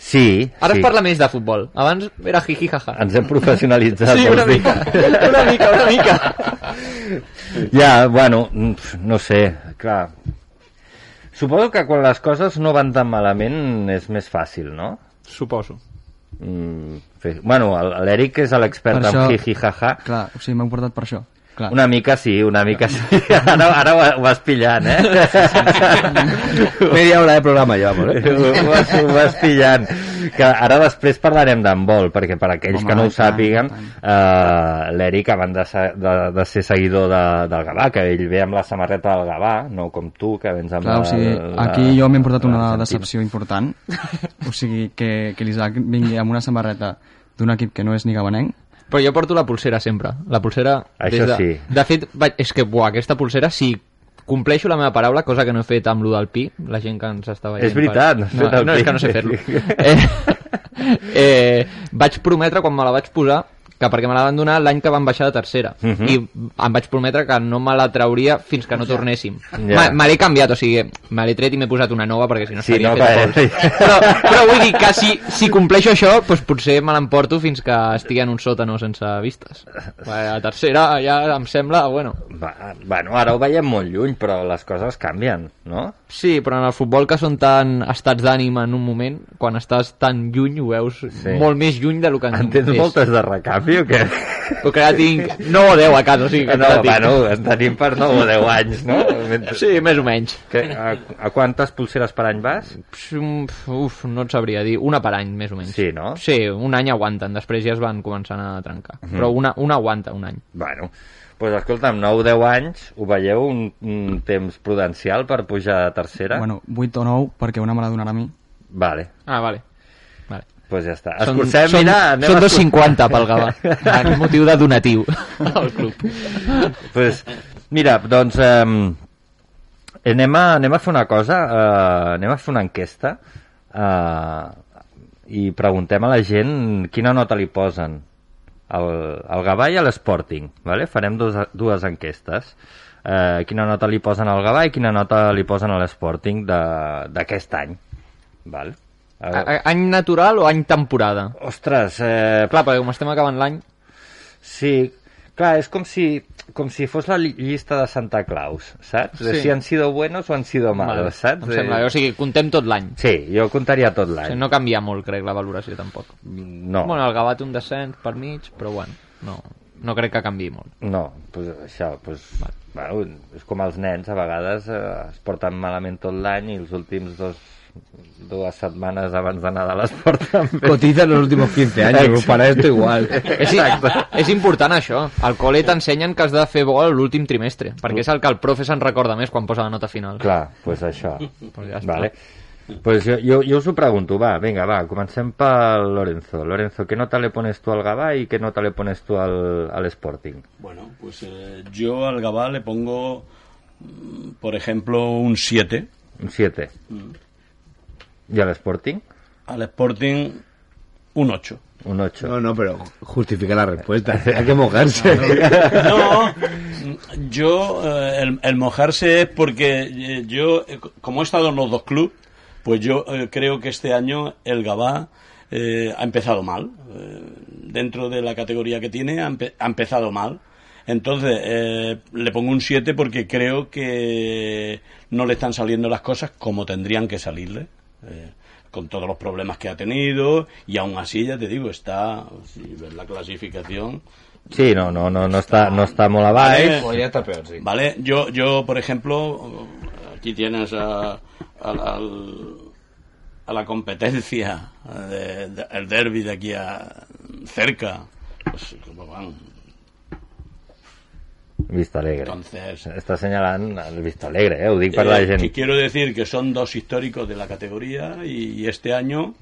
Sí, Ara sí. es parla més de futbol. Abans era jiji jaja. Ens hem professionalitzat. Sí, una dir? mica. Una mica, una mica. Ja, bueno, no sé, clar. Suposo que quan les coses no van tan malament és més fàcil, no? Suposo. Mm, fer... Bueno, l'Eric és l'expert Per en això- jiji jaja. Clar, o sigui, m'heu portat per això. Clar. Una mica sí, una mica sí. Ara, ara ho, ho vas pillant, eh? Media hora de programa llevamos, ¿eh? ho, vas, ho vas pillant. Que ara després parlarem d'handbol, perquè per aquells Home, que no ho sàpiguen, eh, l'Eric, abans de, ser- de, de ser seguidor de, del Gavà, que ell ve amb la samarreta del Gavà, no com tu, que vens amb Clar, o sigui, la, aquí jo m'he portat una decepció important. O sigui, que, que l'Isaac vingui amb una samarreta d'un equip que no és ni gabanenc. Però jo porto la pulsera sempre. La pulsera... Això des de... sí. De fet, vaig... és que, buah, aquesta pulsera, si compleixo la meva paraula, cosa que no he fet amb lo del pi, la gent que ens està veient... És veritat, no has no, no, pi. és que no sé fer-lo. eh, eh, vaig prometre, quan me la vaig posar, que perquè me la van donar l'any que van baixar de tercera. Mhm. I em vaig prometre que no me la trauria fins que no tornéssim. Ja. Me, l'he canviat, o sigui, me l'he tret i m'he posat una nova perquè si no Sí, estaria no, fet però, però vull dir que si, si compleixo això, doncs potser me l'emporto fins que estigui en un sòtano sense vistes. Bé, A tercera ja em sembla, bueno... Va, bueno, ara ho veiem molt lluny, però les coses canvien, no? Sí, però en el futbol que són tan estats d'ànim en un moment, quan estàs tan lluny ho veus Sí. molt més lluny de lo que En tens moltes de recanvi o què? O que ja tinc 9 o 10 a casa, o sigui que no, tinc. bueno, en tenim per 9 o 10 anys, no? Sí, més o menys. Que, a, a quantes pulseres per any vas? Uf, no et sabria dir. Una per any, més o menys. Sí, no? Sí, un any aguanten, després ja es van començant a trencar. Mhm. Però una, una aguanta, un any. Bueno, pues escolta'm, 9 o 10 anys, ho veieu un, un temps prudencial per pujar a tercera? Bueno, 8 o 9, perquè una me la donarà a mi. Vale. Ah, vale. Vale. pues ja està. Són, Escurcem, són, mira, anem són a escur- 2,50 pel Gavà, en motiu de donatiu al club. pues, mira, doncs eh, anem, a, anem a fer una cosa, eh, anem a fer una enquesta eh, i preguntem a la gent quina nota li posen al, al Gavà i a l'Sporting. Vale? Farem dos, dues enquestes. Eh, quina nota li posen al Gavà i quina nota li posen a l'Sporting de- d'aquest any. Val? Any natural o any temporada? Ostres, eh... Clar, perquè com estem acabant l'any... Sí, clar, és com si, com si fos la lli- llista de Santa Claus, saps? De Sí. si han sido buenos o han sido malos, Vale, saps? Em sembla, o sigui, contem tot l'any. Sí, jo contaria tot O l'any. sigui, no canvia molt, crec, la valoració, tampoc. No. Bueno, el Gavà té un descens per mig, però bueno, no, no crec que canvi molt. No, pues això, pues, bueno, és com els nens, a vegades eh, es porten malament tot l'any i els últims dos dues setmanes abans de Nadal es porten bé. Cotiza los últimos 15 años, Exacte. para esto igual. És, és important això. Al col·le t'ensenyen que has de fer bo l'últim trimestre, perquè és el que el profe se'n recorda més quan posa la nota final. Clar, pues això. Pues ja està. vale. Pues jo, jo, jo us ho pregunto, va, vinga, va, comencem pel Lorenzo. Lorenzo, ¿qué nota le pones tú al Gavà y qué nota le pones tú al, al Sporting? Bueno, pues eh, yo al Gabá le pongo, mm, por ejemplo, un 7. Un 7. ¿Y al Sporting? Al Sporting, un 8. Un 8. No, no, pero justifica la respuesta. Hay que mojarse. No, yo, eh, el, el mojarse es porque eh, yo, eh, como he estado en los dos clubes, pues yo eh, creo que este año el Gabá eh, ha empezado mal. Eh, dentro de la categoría que tiene, ha, empe- ha empezado mal. Entonces, eh, le pongo un 7 porque creo que no le están saliendo las cosas como tendrían que salirle. Eh, con todos los problemas que ha tenido y aún así, ya te digo, está, si ves la clasificación, Sí, no, no, no, no está, no está molt a baix. Vale. estar peor, sí. Vale, yo, yo por ejemplo, aquí tienes a, a, al- a la competencia, de- de- el derby de aquí a cerca, pues como van. Vista Alegre. Entonces- Està assenyalant el Vista Alegre, eh? Ho dic per Eh, la que quiero decir que son dos históricos de la categoría y, este año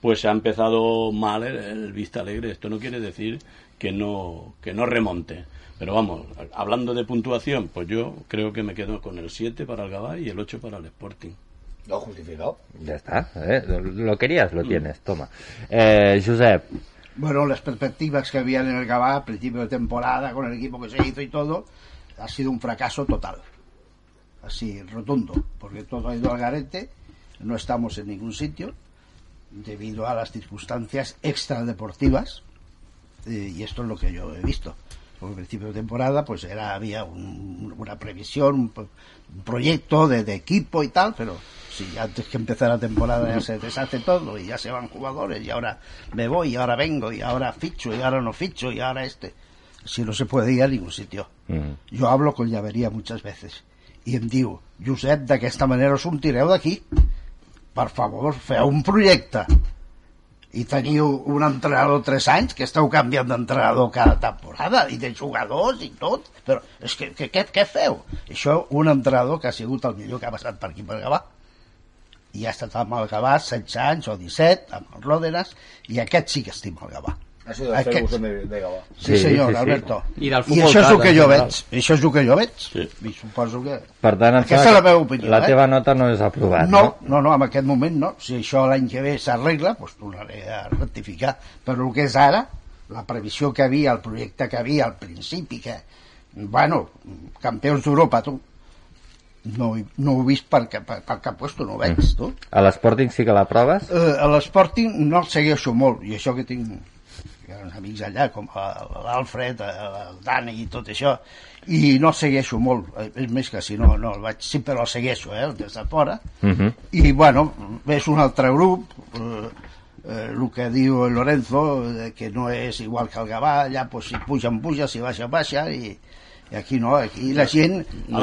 pues ha empezado mal el, el Vista Alegre. Esto no quiere decir que no, que no remonte. Pero vamos, hablando de puntuación, pues yo creo que me quedo con el 7 para el Gabá y el 8 para el Sporting. Lo justificado. Ja està, eh? Lo querías, lo tienes, toma. Eh, Josep, Bueno, las perspectivas que había en el Gabá a principio de temporada, con el equipo que se hizo y todo, ha sido un fracaso total. Así, rotundo, porque todo ha ido al garete, no estamos en ningún sitio, debido a las circunstancias extradeportivas, eh, y esto es lo que yo he visto. Por principio de temporada, pues era había un- una previsión, un, pro- un proyecto de, de equipo y tal, pero si antes que empezar la temporada ya se deshace todo y ya se van jugadores y ahora me voy y ahora vengo y ahora ficho y ahora no ficho y ahora este. Si no se puede ir a ningún sitio. mm, Jo hablo con Llaveria muchas veces i em diu, Josep, d'aquesta manera us sortireu d'aquí. Per favor, feu un projecte. I teniu un entrenador tres anys que esteu canviant d'entrenador cada temporada i de jugadors i tot. Però és que, que, què, què feu? Això, un entrenador que ha sigut el millor que ha passat per aquí per Gavà i ha estat amb el Gavà 16 anys o 17, amb el Ródenas, i aquest sí que estima el Gavà. Ha sido Aquest- Ferguson de, de Gabá. Sí, senyor, Alberto. I del I això és el que jo veig. Això és el que jo veig. I suposo que... per tant, em Aquesta és la meva opinió, la eh? teva nota no és aprovat, no, no? no, no, en aquest moment no. Si això l'any que ve s'arregla, doncs tornaré a rectificar. Però el que és ara, la previsió que havia, el projecte que havia al principi, que, bueno, campions d'Europa, tu, no, no ho he vist per, per, per cap puesto, no ho veig, tu. A l'Sporting sí que la proves? Eh, a l'Sporting no el segueixo molt, i això que tinc grans amics allà, com l'Alfred, el Dani i tot això, i no el segueixo molt, eh, és més que si no, no el vaig, sempre el segueixo, eh, des de fora, Mhm. i bueno, és un altre grup, eh, eh, el que diu el Lorenzo, eh, que no és igual que el Gavà, allà pues, si pugen, puja, si baixa, baixa, i, i aquí no, aquí la gent... No.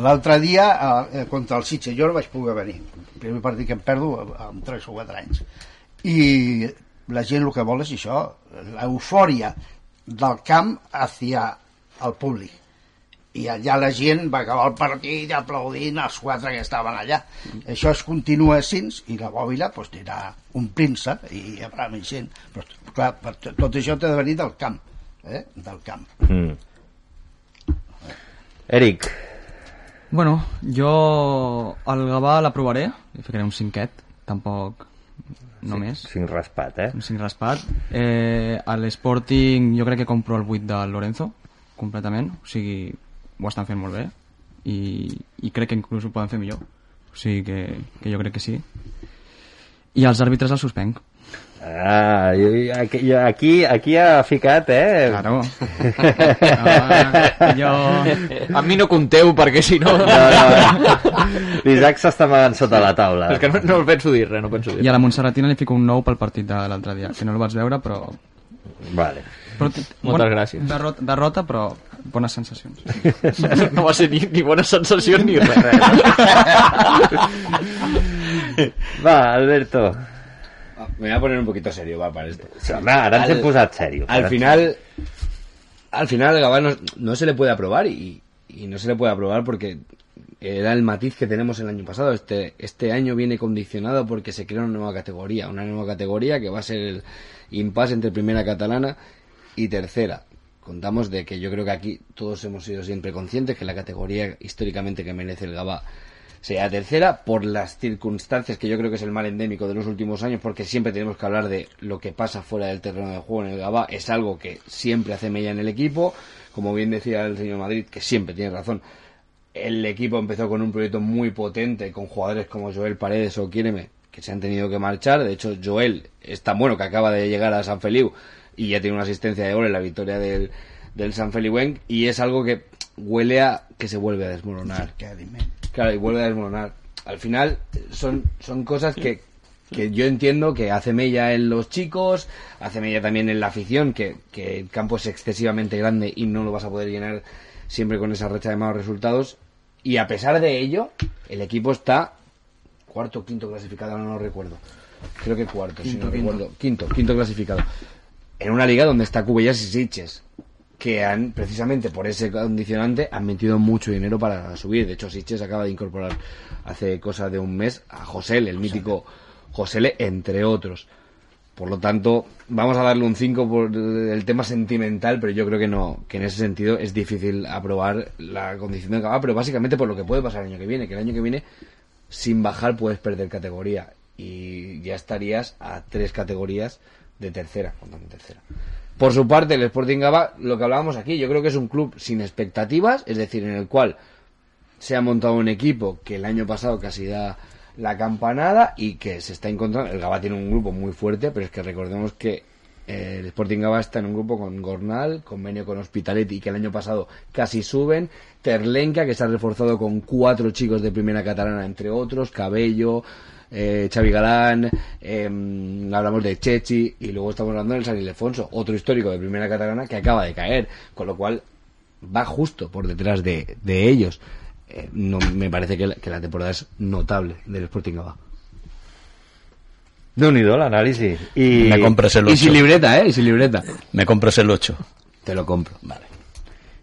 L'altre dia, eh, contra el Sitges, jo no vaig poder venir. El primer partit que em perdo amb 3 o 4 anys. I la gent el que vol és això, l'eufòria del camp hacia el públic. i allà la gent va acabar el partit aplaudint els quatre que estaven allà això es continua així i la bòbila pues, anirà omplint-se i apareixent però clar, per tot això té de venir del camp eh? del camp Mm. Eric, Bueno, jo el Gavà l'aprovaré, li ficaré un cinquet, tampoc no més. cinc raspat, eh? Cinc raspat. Eh, a l'Sporting jo crec que compro el 8 del Lorenzo, completament, o sigui, ho estan fent molt bé, i, i crec que inclús ho poden fer millor, o sigui que, que jo crec que sí. I els àrbitres els suspenc. Ah, jo, aquí, aquí, aquí ha ficat, eh? Claro. Ah, jo... A mi no compteu, perquè si no... No, no. L'Isaac s'està amagant sota la taula. És que no, no el penso dir res, no penso dir I a la Montserratina li fico un 9 pel partit de l'altre dia, que no el vaig veure, però... Vale. però Moltes gràcies. Derrota, derrota, però bones sensacions. No va ser ni, ni bona sensació ni res. Va, Alberto. Me voy a poner un poquito serio, va, para esto. Posat serios. Al final, al final al Gabá no, no se le puede aprobar y, y no se le puede aprobar porque era el matiz que tenemos el año pasado. Este, este año viene condicionado porque se crea una nueva categoría, una nueva categoría que va a ser el impasse entre primera catalana y tercera. Contamos de que yo creo que aquí todos hemos sido siempre conscientes que la categoría históricamente que merece el Gabá sea tercera por las circunstancias que yo creo que es el mal endémico de los últimos años porque siempre tenemos que hablar de lo que pasa fuera del terreno de juego en el Gabá. Es algo que siempre hace mella en el equipo. Como bien decía el señor Madrid que siempre tiene razón el equipo empezó con un proyecto muy potente con jugadores como Joel Paredes o Quiereme que se han tenido que marchar. De hecho Joel es tan bueno que acaba de llegar a San Feliu y ya tiene una asistencia de gol en la victoria del, del San Feliuenc y es algo que huele a que se vuelve a desmoronar Claro, y vuelve a desmoronar. Al final son, son cosas que, que yo entiendo que hace mella en los chicos, hace mella también en la afición, que, que el campo es excesivamente grande y no lo vas a poder llenar siempre con esa racha de malos resultados. Y a pesar de ello, el equipo está cuarto o quinto clasificado, no lo recuerdo. Creo que cuarto, si Quinto, no quinto. recuerdo. Quinto, quinto clasificado. En una liga donde está Cubellas y Sitges que han, precisamente por ese condicionante, han metido mucho dinero para subir. De hecho, Sitges acaba de incorporar hace cosa de un mes a Josele, el mítico Josele, entre otros. Por lo tanto, vamos a darle un 5 por el tema sentimental, pero yo creo que no, que en ese sentido es difícil aprobar la condición de Gabá, pero básicamente por lo que puede pasar el año que viene, que el año que viene, sin bajar, puedes perder categoría. Y ya estarías a tres categorías de tercera, contando tercera. Por su parte, el Sporting Gaba, lo que hablábamos aquí, yo creo que es un club sin expectativas, es decir, en el cual se ha montado un equipo que el año pasado casi da la campanada y que se está encontrando. El Gaba tiene un grupo muy fuerte, pero es que recordemos que eh, el Sporting Gaba está en un grupo con Gornal, convenio con Hospitalet y que el año pasado casi suben. Terlenca, que se ha reforzado con cuatro chicos de primera catalana, entre otros, Cabello, eh, Xavi Galán, eh, hablamos de Chechi y luego estamos hablando del San Ildefonso, otro histórico de primera catalana que acaba de caer, con lo cual va justo por detrás de, de ellos. Eh, no me parece que la, que la temporada es notable del Sporting. I... Me compres el Y 8. sin libreta, ¿eh? Y sin libreta. Me compres el 8. Te lo compro. Vale.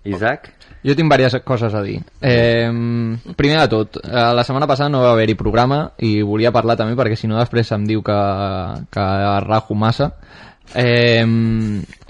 Isaac? Jo tinc diverses coses a dir. Eh, primer de tot, eh, la setmana passada no va haver-hi programa i volia parlar també perquè si no després em diu que, que rajo massa. Eh,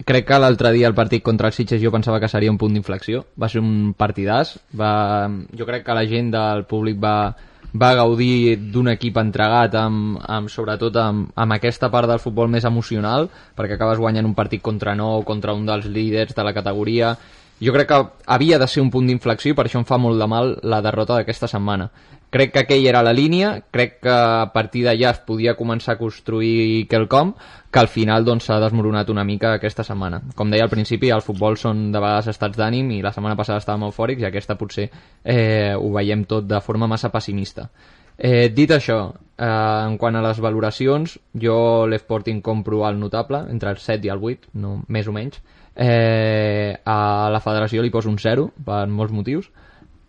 crec que l'altre dia el partit contra els Sitges jo pensava que seria un punt d'inflexió. Va ser un partidàs. Va, jo crec que la gent del públic va, va gaudir d'un equip entregat amb, amb sobretot amb, amb aquesta part del futbol més emocional perquè acabes guanyant un partit contra nou contra un dels líders de la categoria jo crec que havia de ser un punt d'inflexió i per això em fa molt de mal la derrota d'aquesta setmana. Crec que aquella era la línia, crec que a partir d'allà es podia començar a construir quelcom que al final doncs, s'ha desmoronat una mica aquesta setmana. Com deia al principi, el futbol són de vegades estats d'ànim i la setmana passada estàvem eufòrics i aquesta potser eh, ho veiem tot de forma massa pessimista. Eh, dit això, eh, en quant a les valoracions, jo l'Sporting compro al notable, entre el 7 i el 8, no, més o menys. Eh, a la federació li poso un 0, per molts motius,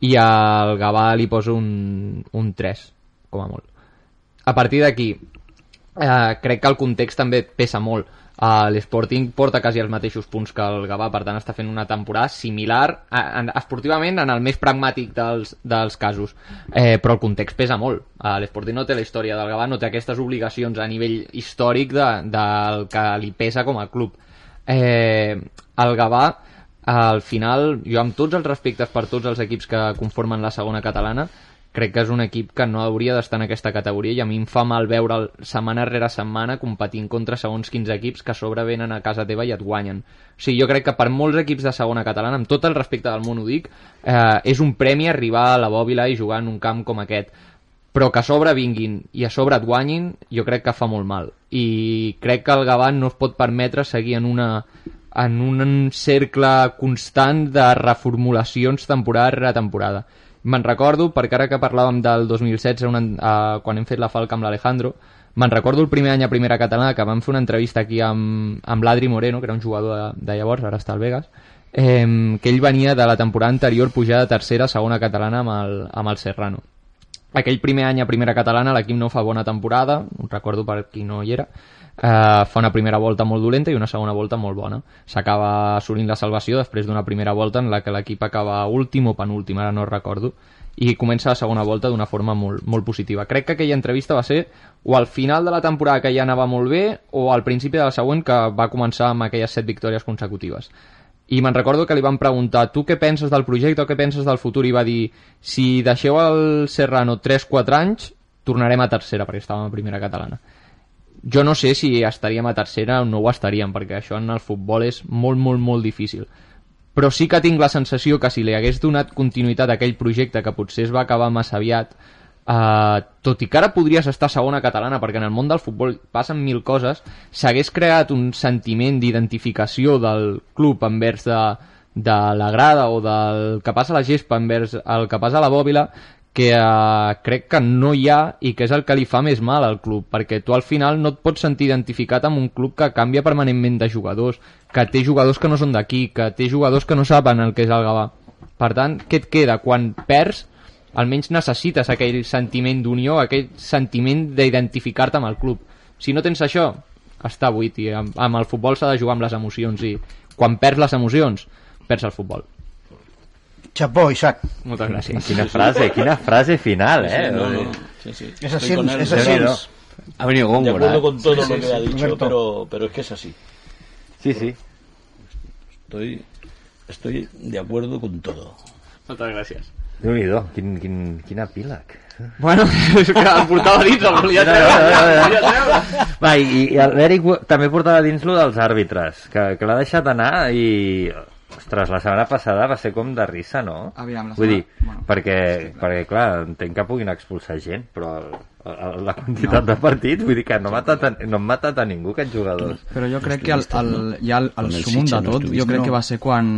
i al Gavà li poso un, un 3, com a molt. A partir d'aquí, eh, crec que el context també pesa molt. Uh, L'Sporting porta quasi els mateixos punts que el Gavà, per tant està fent una temporada similar a, en, esportivament en el més pragmàtic dels, dels casos. Eh, però el context pesa molt. Uh, L'Sporting no té la història del Gavà, no té aquestes obligacions a nivell històric de, del que li pesa com a club. Eh, el Gavà, al final, jo amb tots els respectes per tots els equips que conformen la segona catalana, crec que és un equip que no hauria d'estar en aquesta categoria i a mi em fa mal veure'l setmana rere setmana competint contra segons quins equips que a sobre venen a casa teva i et guanyen. O sigui, jo crec que per molts equips de segona catalana, amb tot el respecte del món ho dic, eh, és un premi arribar a la bòbila i jugar en un camp com aquest però que a sobre vinguin i a sobre et guanyin, jo crec que fa molt mal. I crec que el Gavà no es pot permetre seguir en una en un cercle constant de reformulacions temporada rere temporada. Me'n recordo, perquè ara que parlàvem del 2016, una, uh, quan hem fet la falca amb l'Alejandro, me'n recordo el primer any a Primera Catalana que vam fer una entrevista aquí amb, amb l'Adri Moreno, que era un jugador de, de llavors, ara està al Vegas, eh, que ell venia de la temporada anterior pujar de tercera a segona catalana amb el, amb el Serrano. Aquell primer any a Primera Catalana l'equip no fa bona temporada, recordo per qui no hi era, eh, fa una primera volta molt dolenta i una segona volta molt bona. S'acaba assolint la salvació després d'una primera volta en la que l'equip acaba últim o penúltim, ara no recordo, i comença la segona volta d'una forma molt, molt positiva. Crec que aquella entrevista va ser o al final de la temporada que ja anava molt bé o al principi de la següent que va començar amb aquelles set victòries consecutives. I me'n recordo que li van preguntar tu què penses del projecte o què penses del futur i va dir si deixeu el Serrano 3-4 anys tornarem a tercera perquè estàvem a primera catalana jo no sé si estaríem a tercera o no ho estaríem, perquè això en el futbol és molt, molt, molt difícil. Però sí que tinc la sensació que si li hagués donat continuïtat a aquell projecte que potser es va acabar massa aviat, eh, tot i que ara podries estar segona catalana, perquè en el món del futbol passen mil coses, s'hagués creat un sentiment d'identificació del club envers de, de la grada o del que passa a la gespa envers el que passa a la bòbila que eh, crec que no hi ha i que és el que li fa més mal al club, perquè tu al final no et pots sentir identificat amb un club que canvia permanentment de jugadors, que té jugadors que no són d'aquí, que té jugadors que no saben el que és el Gavà. Per tant, què et queda? Quan perds, almenys necessites aquell sentiment d'unió, aquell sentiment d'identificar-te amb el club. Si no tens això, està buit, i amb, amb el futbol s'ha de jugar amb les emocions, i quan perds les emocions, perds el futbol. Chapó, Isaac. Moltes gràcies. Quina frase, quina frase final, eh? Sí, no, no. Sí, sí. Es así, es así. De Ha venido Góngora. acuerdo ¿eh? con todo Sí, lo sí, que sí, ha dicho, Roberto. pero, pero es que es así. Sí, sí. Estoy, estoy de acuerdo con todo. Moltes gràcies. Déu-n'hi-do, quin, quin, quin epíleg. Bueno, és que el portava dins, el volia No, treure. no, no, no. treure. Va, i, i l'Eric també portava dins lo dels àrbitres, que, que l'ha deixat anar i... Ostres, la setmana passada va ser com de risa, no? Aviam, la Vull dir, bueno. perquè, perquè, clar, entenc que puguin expulsar gent, però el, el, la quantitat de partits, vull dir que no, ha matat a, no han matat a ningú, aquests jugadors. Però jo crec que el, el, ja el, el el sumum de no tot, jo crec no? que va ser quan,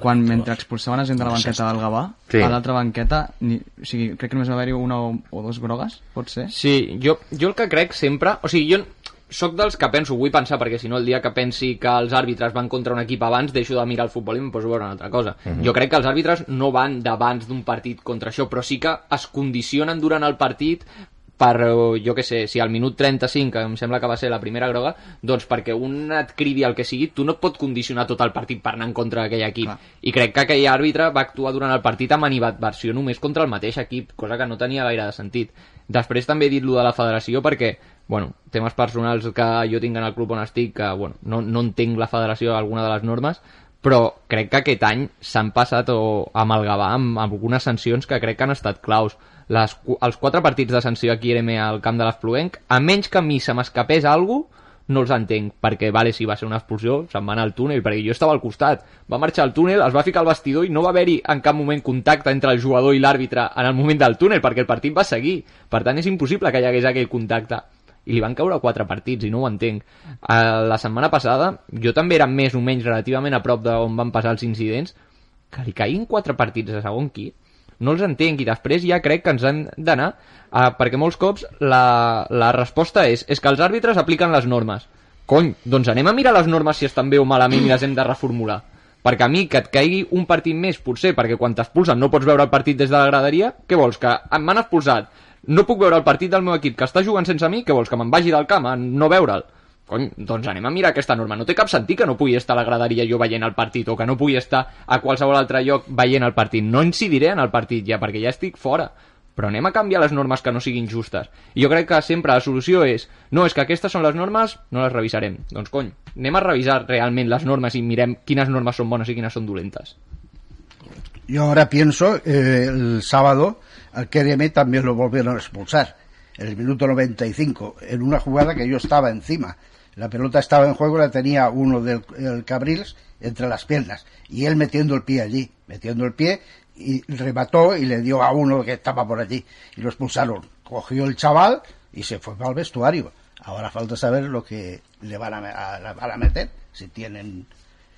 quan mentre expulsaven a gent de la banqueta del Gavà, Sí. a l'altra banqueta, ni, o sigui, crec que només va haver-hi una o, o dos grogues, pot ser? Sí, jo, jo el que crec sempre... O sigui, jo sóc dels que penso, vull pensar, perquè si no el dia que pensi que els àrbitres van contra un equip abans, deixo de mirar el futbol i em poso a veure una altra cosa. Jo crec que els àrbitres no van d'abans d'un partit contra això, però sí que es condicionen durant el partit per, eh, jo que sé, si al minut 35, que em sembla que va ser la primera groga, doncs perquè un et cridi el que sigui, tu no et pot condicionar tot el partit per anar en contra d'aquell equip. Clar. I crec que aquell àrbitre va actuar durant el partit amb animadversió només contra el mateix equip, cosa que no tenia gaire de sentit. Després també he dit lo de la federació perquè, bueno, temes personals que jo tinc en el club on estic, que, bueno, no, no entenc la federació alguna de les normes, però crec que aquest any s'han passat o, amb el Gavà amb, amb algunes sancions que crec que han estat claus. Les, els quatre partits de sanció aquí ERM al camp de l'Espluenc, a menys que a mi se m'escapés alguna no els entenc, perquè vale, si va ser una explosió, se'n va anar al túnel, perquè jo estava al costat, va marxar al túnel, es va ficar al vestidor i no va haver-hi en cap moment contacte entre el jugador i l'àrbitre en el moment del túnel, perquè el partit va seguir, per tant és impossible que hi hagués aquell contacte. I li van caure quatre partits i no ho entenc. Uh, la setmana passada jo també era més o menys relativament a prop d'on van passar els incidents que li caïn quatre partits a segon qui no els entenc i després ja crec que ens han d'anar uh, perquè molts cops la, la resposta és és que els àrbitres apliquen les normes. Cony, doncs anem a mirar les normes si estan bé o malament i les hem de reformular. Perquè a mi que et caigui un partit més potser perquè quan t'expulsen no pots veure el partit des de la graderia què vols, que m'han expulsat. No puc veure el partit del meu equip que està jugant sense mi, què vols, que me'n vagi del camp a no veure'l cony, doncs anem a mirar aquesta norma. No té cap sentit que no pugui estar a la graderia jo veient el partit o que no pugui estar a qualsevol altre lloc veient el partit. No incidiré en el partit ja, perquè ja estic fora. Però anem a canviar les normes que no siguin justes. I jo crec que sempre la solució és no, és que aquestes són les normes, no les revisarem. Doncs cony, anem a revisar realment les normes i mirem quines normes són bones i quines són dolentes. Yo ahora pienso, eh, el sábado al KRM también lo volvieron a expulsar, en el minuto 95, en una jugada que yo estaba encima. La pelota estaba en juego, la tenía uno del el Cabrils entre las piernas, y él metiendo el pie allí, metiendo el pie, y remató y le dio a uno que estaba por allí, y lo expulsaron. Cogió el chaval y se fue al vestuario. Ahora falta saber lo que le van a, a- van a meter, si tienen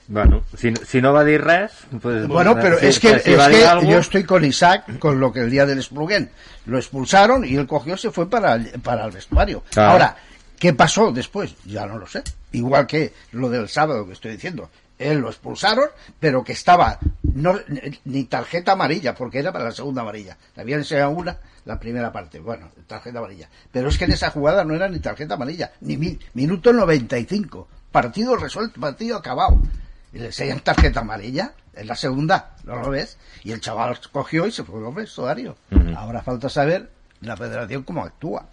Bueno, si, si no va dir res... Pues, Bueno, pero si- es que, si es que algo- yo estoy con Isaac con lo que el día del Splugen. Lo expulsaron y él cogió y se fue para el, para el vestuario. Claro. Ahora, ¿qué pasó después? Ya no lo sé. Igual que lo del sábado que estoy diciendo. Él lo expulsaron, pero que estaba no ni tarjeta amarilla, porque era para la segunda amarilla. Le habían enseñado una, la primera parte. Bueno, tarjeta amarilla. Pero es que en esa jugada no era ni tarjeta amarilla, ni mi- minuto 95. Partido resuelto, partido acabado. Y le enseñan tarjeta amarilla en la segunda, ¿no lo ves? Y el chaval cogió y se fue al vestuario. Ujú. Ahora falta saber la federación cómo actúa.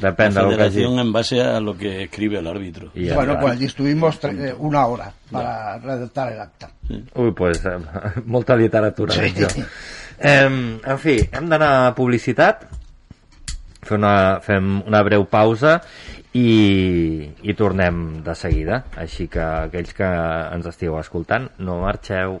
Depèn la del que hagi... federación en base a lo que escribe el árbitro. Y bueno, pues allí estuvimos una hora para redactar el acta. Ui, pues, eh, molta literatura, Sí. jo. Eh, en fi, hem d'anar a publicitat, fer una, fem una breu pausa i, i tornem de seguida. Així que aquells que ens estigueu escoltant, no marxeu.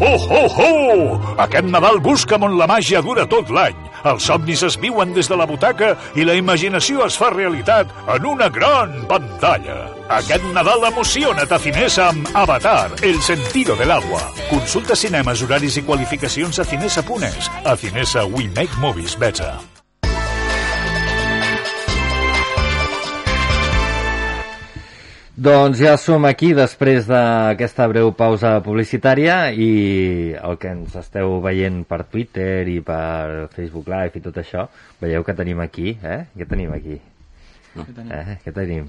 Ho, ho, ho! Aquest Nadal busca'm on la màgia dura tot l'any. Els somnis es viuen des de la butaca i la imaginació es fa realitat en una gran pantalla. Aquest Nadal emociona't a Cinesa amb Avatar, el sentido del agua. Consulta cinemes, horaris i qualificacions a cinesa.es. A Cinesa we make movies better. Doncs ja som aquí després d'aquesta breu pausa publicitària i el que ens esteu veient per Twitter i per Facebook Live i tot això, veieu que tenim aquí, eh? Què tenim aquí? Què tenim? Eh? Què tenim?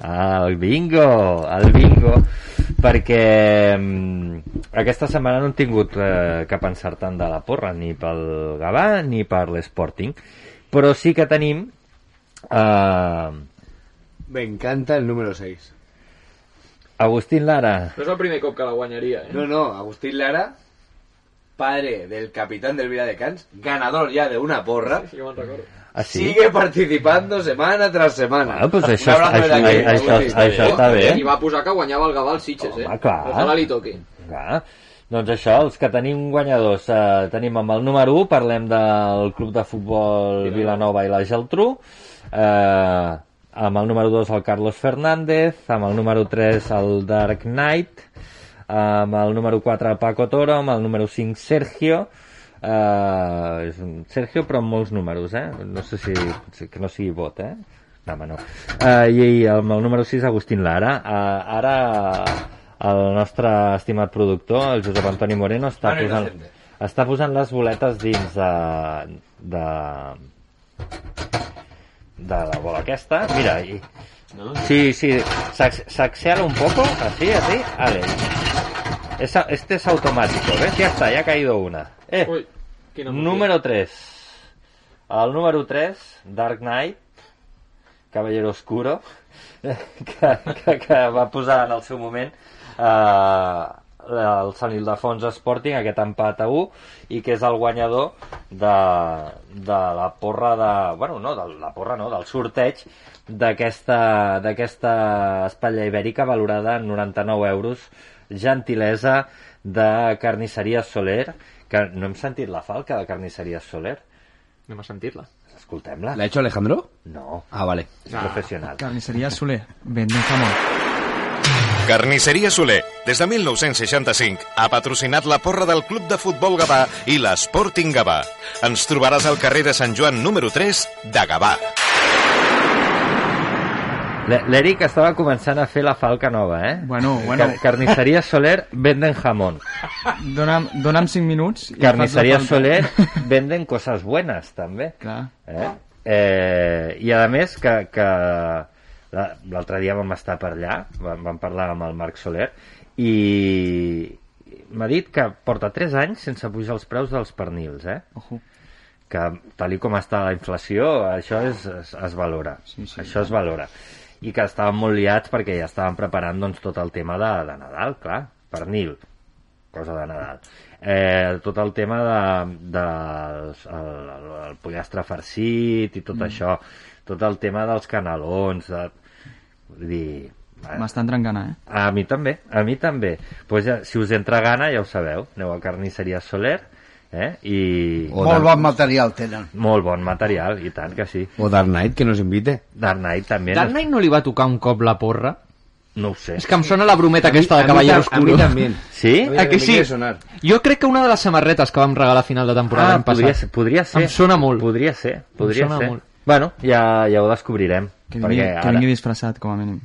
Ah, el bingo! El bingo! Perquè mm, aquesta setmana no hem tingut eh, cap encertant de la porra, ni pel Gavà ni per l'Sporting, però sí que tenim... Eh, Me encanta el número 6. Agustín Lara. No és el primer cop que la guanyaria, eh? No, no, Agustín Lara, padre del capitán del Viladecans, ganador ya de una porra, Sí, me'n recordo. ¿Ah, sí? sigue participando semana tras semana. Bueno, pues Un això, abrazo això, desde aquí, això, Agustín. això, està bé. I va posar que guanyava el Gavà al Sitges, eh? Home, clar. Ojalà li toqui. Clar. Doncs això, els que tenim guanyadors, eh, tenim amb el número 1, parlem del club de futbol Vilanova i la Geltrú, eh, amb el número 2 el Carlos Fernández, amb el número 3 el Dark Knight, amb el número 4 el Paco Toro, amb el número 5 Sergio, eh, és un Sergio però amb molts números, eh? No sé si, que no sigui vot, eh? No, home, no. Uh, I amb el número 6, Agustín Lara. Uh, ara el nostre estimat productor, el Josep Antoni Moreno, està posant, està posant les boletes dins de, de, de la bola aquesta. Mira, i, sí, sí, s'ac- s'accela un poco, así, así, vale. Esa, este es automático, ¿ves? Ya está, ya ha caído una. Eh, emoció. número 3. El número 3, Dark Knight, Caballero Oscuro, que, que, que va posar en el seu moment eh, el Sant Ildefons Sporting, aquest empat a 1, i que és el guanyador de, de la porra de... Bueno, no, de la porra no, del sorteig d'aquesta d'aquesta espatlla ibèrica valorada en 99 euros, gentilesa de Carnisseria Soler, que no hem sentit la falca de Carnisseria Soler. Anem a sentir-la. Escoltem-la. ¿La ha hecho Alejandro? No. Ah, vale. És professional. Carnisseria Soler, venden jamón. Carnisseria Soler, des de 1965, ha patrocinat la porra del Club de Futbol Gavà i l'Sporting Gavà. Ens trobaràs al carrer de Sant Joan número 3 de Gavà. L'E- L'Eric estava començant a fer la falca nova, eh? Bueno, bueno. Car Carnisseria Soler venden jamón. Dona'm, dona'm 5 minuts i Carnisseria. Soler venden coses buenas, també. Clar. Eh? Eh, I a més que, que la- l'altre dia vam estar per allà, vam, vam parlar amb el Marc Soler, i m'ha dit que porta 3 anys sense pujar els preus dels pernils, eh? Ojo. que tal com està la inflació, això és, es, es valora. Sí, sí, això es valora. I que estaven molt liats perquè ja estaven preparant doncs, tot el tema de, de Nadal, clar, pernil, cosa de Nadal. Eh, tot el tema de, de els- el, el, el pollastre farcit i tot Mm. això, tot el tema dels canelons, de, vull dir, eh, M'està entrant gana, eh? a mi també, a mi també. Pues ja, si us entra gana, ja ho sabeu, aneu a Carnisseria Soler, eh? I... Molt bon material tenen. Molt bon material, i tant que sí. O Dark Knight, que nos invite. Dark Knight també. Dark Knight no li va tocar un cop la porra? No ho sé. És que em sona la brometa aquesta de a Caballero tam- a mi Oscuro. també. Sí? A que sí? sonar. Jo crec que una de les samarretes que vam regalar a final de temporada Ah, l'any podria passat. ser, podria ser. Em sona molt. Podria ser, podria sona ser. molt. Bueno, ja, ja ho descobrirem. Que vingui, perquè que vingui disfressat, com a mínim.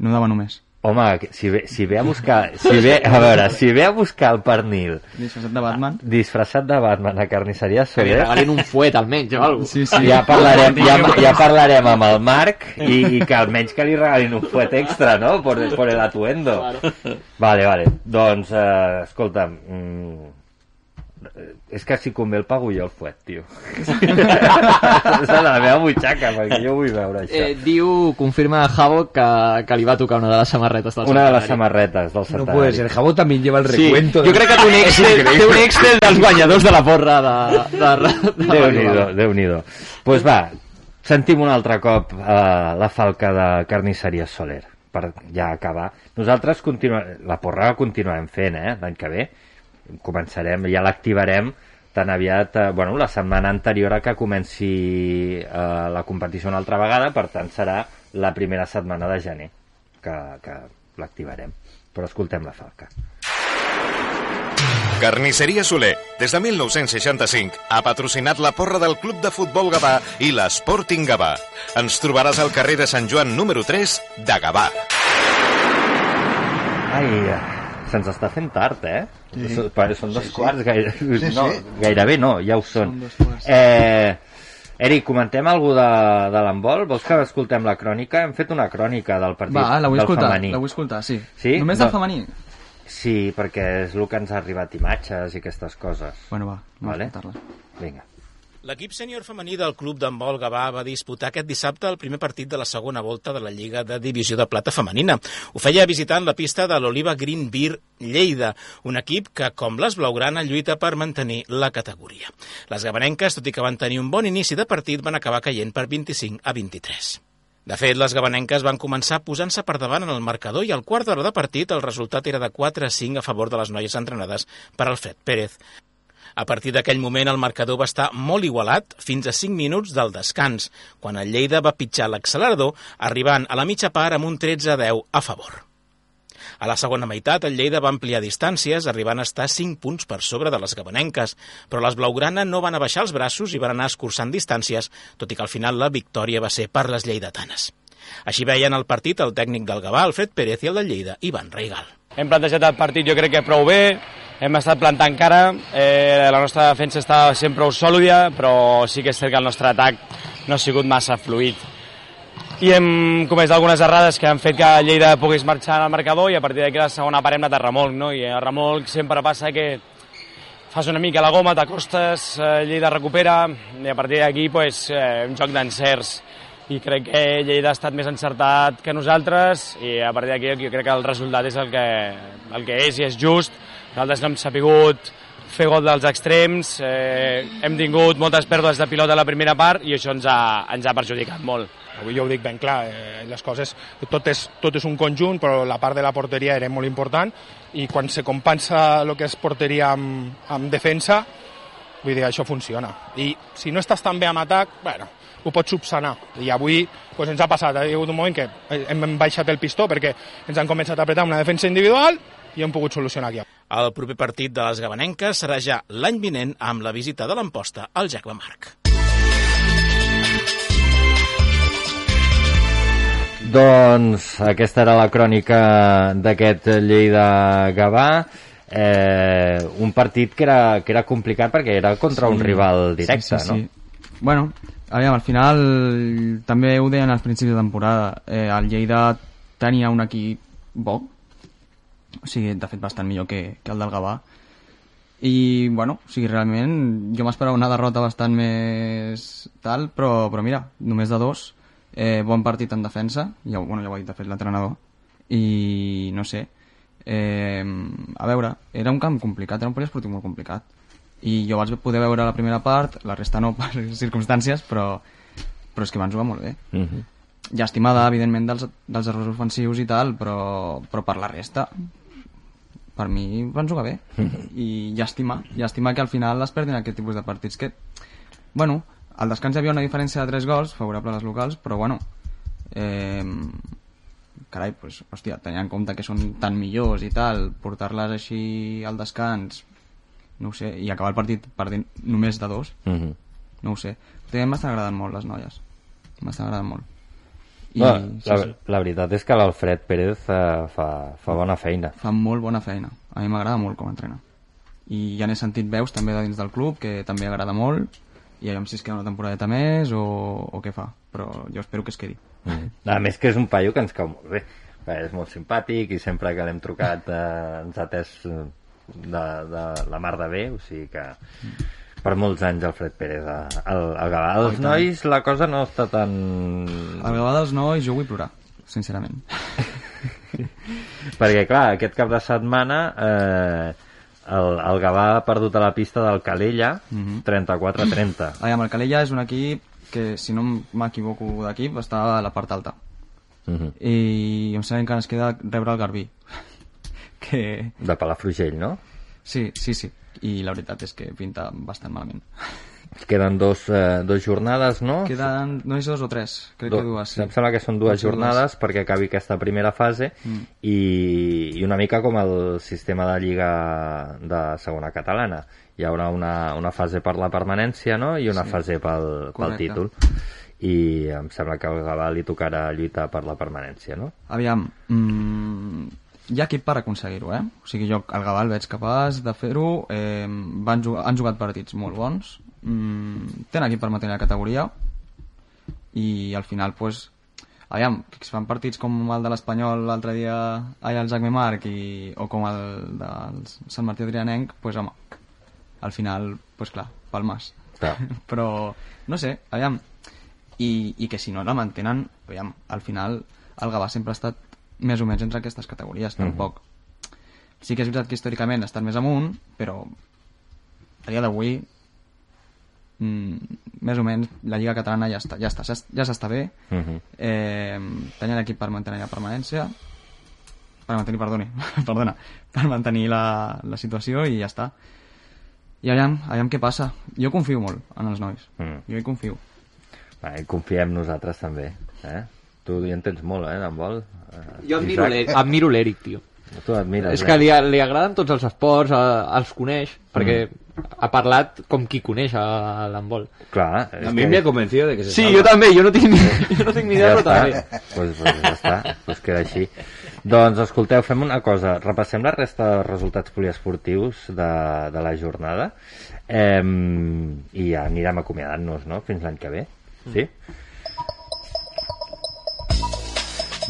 No dava només. Home, si ve, si ve a buscar... Si ve, a veure, si ve a buscar el pernil Disfressat de Batman. disfressat de Batman a carnisseria Que li Soler... regalin un fuet almenys o alguna Sí, sí. Ja parlarem, ja, ja parlarem amb el Marc i, i que almenys que li regalin un fuet extra, no? Por, por el atuendo. Vale, vale. Doncs, eh, escolta'm, mm, eh, és que si convé el pago jo el fuet, tio. és a la meva butxaca, perquè jo vull veure això. Eh, diu, confirma Javo que, que li va tocar una de les samarretes del Una de les samarretes del No centenari. puede ser. Jabo también lleva el Sí, recuento. jo crec que té un Excel, té un Excel dels guanyadors de la porra de... de, de, de Déu-n'hi-do, déu nhi déu pues va, sentim un altre cop eh, la falca de carnisseria Soler, per ja acabar. Nosaltres continuem, la porra la continuarem fent, eh, l'any que ve. Començarem, ja l'activarem tan aviat, eh, bueno, la setmana anterior a que comenci eh, la competició una altra vegada, per tant serà la primera setmana de gener que, que l'activarem. Però escoltem la falca. Carnisseria Soler, des de 1965, ha patrocinat la porra del Club de Futbol Gavà i l'Sporting Gavà. Ens trobaràs al carrer de Sant Joan número 3 de Gavà. Ai, se'ns està fent tard, eh? Sí. Són, són dos Sí, sí. quarts, gaire, Sí, no, sí. gairebé no, ja ho són. Són. Eh, Eric, comentem alguna de, de l'handbol? Vols que escoltem la crònica? Hem fet una crònica del partit Va, la vull del escoltar, femení. la vull escoltar, sí. Sí? Només No. del femení? Sí, perquè és el que ens ha arribat imatges i aquestes coses. Bueno, va, anem Vale. a escoltar-la. Vinga. L'equip sènior femení del Club d'Handbol Gavà va disputar aquest dissabte el primer partit de la segona volta de la Lliga de Divisió de Plata Femenina. Ho feia visitant la pista de l'Oliva Green Beer Lleida, un equip que, com les Blaugrana, lluita per mantenir la categoria. Les gabanenques, tot i que van tenir un bon inici de partit, van acabar caient per 25 a 23. De fet, les gabanenques van començar posant-se per davant en el marcador i al quart d'hora de partit el resultat era de 4 a 5 a favor de les noies entrenades per Alfred Pérez. A partir d'aquell moment el marcador va estar molt igualat fins a 5 minuts del descans, quan el Lleida va pitjar l'accelerador, arribant a la mitja part amb un 13 a 10 a favor. A la segona meitat, el Lleida va ampliar distàncies, arribant a estar 5 punts per sobre de les gabanenques, però les blaugrana no van abaixar els braços i van anar escurçant distàncies, tot i que al final la victòria va ser per les lleidatanes. Així veien el partit el tècnic del Gavà, Alfred Pérez, i el del Lleida, Ivan Reigal. Hem plantejat el partit jo crec que prou bé, hem estat plantant cara, eh, la nostra defensa està sent prou sòlida, però sí que és cert que el nostre atac no ha sigut massa fluid. I hem comès algunes errades que han fet que Lleida pogués marxar al marcador i a partir d'aquí la segona part hem anat a remolc, no? I a remolc sempre passa que fas una mica la goma, t'acostes, eh, Lleida recupera i a partir d'aquí pues, eh, un joc d'encerts i crec que Lleida ha estat més encertat que nosaltres i a partir d'aquí jo crec que el resultat és el que, el que és i és just. Nosaltres no hem sapigut fer gol dels extrems, eh, hem tingut moltes pèrdues de pilota a la primera part i això ens ha, ens ha perjudicat molt. Avui jo ho dic ben clar, eh, les coses, tot és, tot és un conjunt, però la part de la porteria era molt important i quan se compensa el que és porteria amb, amb defensa, vull dir, això funciona. I si no estàs tan bé amb atac, bueno, ho pots subsanar. I avui pues, ens ha passat, ha hagut un moment que hem baixat el pistó perquè ens han començat a apretar una defensa individual i hem pogut solucionar aquí. El proper partit de les gabanenques serà ja l'any vinent amb la visita de l'emposta al Jacques Marc. Doncs aquesta era la crònica d'aquest Lleida-Gavà. Eh, un partit que era, que era complicat perquè era contra sí, un rival directe, sí, sí, sí. no? Bueno, aviam, al final també ho deien als principis de temporada. Eh, el Lleida tenia un equip bo, o sigui, de fet bastant millor que, que el del Gavà. I bueno, o sigui, realment jo m'esperava una derrota bastant més tal, però, però mira, només de dos eh, bon partit en defensa. Ja, bueno, ja ho ha dit de fet l'entrenador. I no sé eh, a veure, era un camp complicat era un poliesportiu molt complicat. I jo vaig poder veure la primera part la resta no per circumstàncies però, però és que van jugar molt bé. Uh -huh. llàstimada evidentment dels, dels errors ofensius i tal però, però per la resta per mi van jugar bé. I llàstima, llàstima que al final es perdin aquest tipus de partits que, bueno, al descans hi havia una diferència de 3 gols favorable a les locals, però bueno eh, carai, pues, hòstia, tenint en compte que són tan millors i tal, portar-les així al descans no sé, i acabar el partit perdent només de dos uh -huh. no ho sé, també m'estan agradant molt les noies m'estan agradant molt I, no, la, sí, sí. la veritat és que l'Alfred Pérez uh, fa, fa bona feina. Fa molt bona feina, a mi m'agrada molt com entrena. I ja n'he sentit veus també de dins del club que també agrada molt i aviam si es queda una temporadeta més o, o què fa, però jo espero que es quedi. Mm. a més que és un paio que ens cau molt bé. És molt simpàtic i sempre que l'hem trucat eh, ens ha atès eh, de, de la mar de bé, o sigui que per molts anys Alfred Pérez al, al Gavà dels Oh, nois la cosa no està tan... al Gavà dels nois jo vull plorar sincerament perquè clar, aquest cap de setmana eh, el, el Gavà ha perdut a la pista del Calella Mhm. 34-30 Aviam, el Calella és un equip que, si no m'equivoco d'equip, està a la part alta. Mhm. I em sembla que ens queda rebre el Garbí. que... de Palafrugell, no? Sí, sí, sí. I la veritat és que pinta bastant malament. queden dos, eh, dos jornades, no? Queden, no és dos o tres, crec que dues. Sí. Em sembla que són dues Pot ser jornades perquè acabi aquesta primera fase Mm. i, i una mica com el sistema de lliga de segona catalana. Hi haurà una, una fase per la permanència no? i una Sí. fase pel, pel títol. I em sembla que al Gavà li tocarà lluitar per la permanència, no? Aviam, mm, hi ha equip per aconseguir-ho, eh? O sigui, jo Gavà el veig capaç de fer-ho, eh, van jugar, han jugat partits molt bons, mm, tenen equip per mantenir la categoria, i al final, pues, aviam, que es fan partits com el de l'Espanyol l'altre dia allà al Jacme Marc i, o com el del Sant Martí Adrianenc, pues, home, al final, pues clar, palmes. Clar. Però, no sé, aviam, i, i que si no la mantenen, aviam, al final el Gavà sempre ha estat més o menys entre aquestes categories, Mhm. tampoc. Sí que és veritat que històricament estan més amunt, però a dia d'avui mm, més o menys la Lliga Catalana ja està, ja està, ja s'està bé Mhm. eh, tenien equip per mantenir la permanència per mantenir, perdoni, perdona per mantenir la, la situació i ja està i aviam, aviam què passa jo confio molt en els nois Mm. jo hi confio Va, confiem nosaltres també, eh? Tu hi entens molt, eh, d'handbol? Eh, Jo admiro l'Eric, admiro l'Eric, tio. Tu admires, És que li, li agraden tots els esports, eh, els coneix, perquè ha parlat com qui coneix a l'handbol. Clar. A mi me ha convencido de que se Sí, salva. jo també, jo no tinc, ni- jo no tinc ni idea, però està. també. Pues, pues ja està, pues queda així. Doncs escolteu, fem una cosa, repassem la resta de resultats poliesportius de, de la jornada eh, i ja anirem acomiadant-nos, no?, fins l'any que ve. Sí?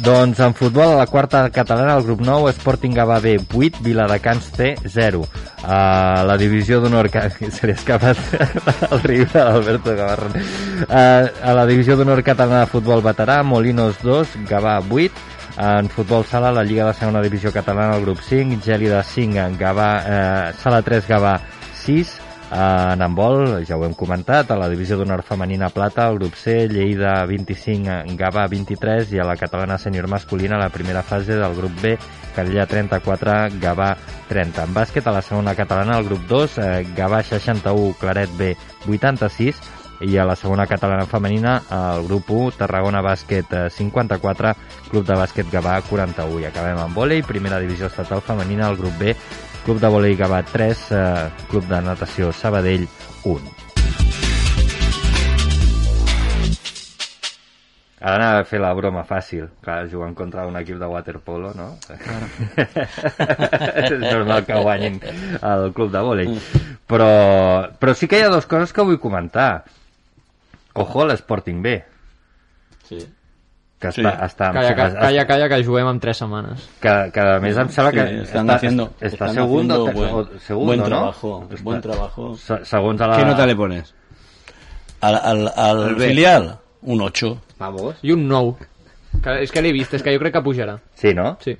Doncs en futbol, a la quarta catalana, el grup 9, Sporting Gavà B 8, Viladecans C 0. A la divisió d'honor... que Se li ha escapat el riure d'Alberto Gavarrón. Uh, a la divisió d'honor catalana de futbol veterà, Molinos 2, Gavà 8. En futbol sala, la Lliga de Segona Divisió Catalana, el grup 5, Gèlida 5, Gavà, eh, sala 3, Gavà 6, en handbol, ja ho hem comentat, a la divisió d'honor femenina plata, el grup C, Lleida 25, Gavà 23 i a la catalana sènior masculina la primera fase del grup B, Calella 34, Gavà 30. En bàsquet, a la segona catalana, el grup 2, eh, Gavà 61, Claret B 86 i a la segona catalana femenina, el grup 1, Tarragona Bàsquet eh, 54, Club de Bàsquet Gavà 41. I acabem amb vòlei, primera divisió estatal femenina, el grup B, Club de Volei Gavà 3, eh, Club de Natació Sabadell 1. Ara anava a fer la broma fàcil, clar, jugant contra un equip de waterpolo, no? és normal que guanyin el club de vòlei. Però, però sí que hi ha dues coses que vull comentar. Ojo a l'Sporting B. Sí. Que Sí. està, està, Calla, calla, calla, calla, que juguem en 3 setmanes. que, que a més em sembla que Sí, están està, haciendo- està están segundo, haciendo buen- o segundo, buen ¿no? trabajo, Està- buen trabajo. se- segons a la... ¿Qué nota le pones? Al, al, al Al filial, un 8. Vamos. I un 9. Que, és que l'he vist, és que jo crec que pujarà. Sí, no? Sí.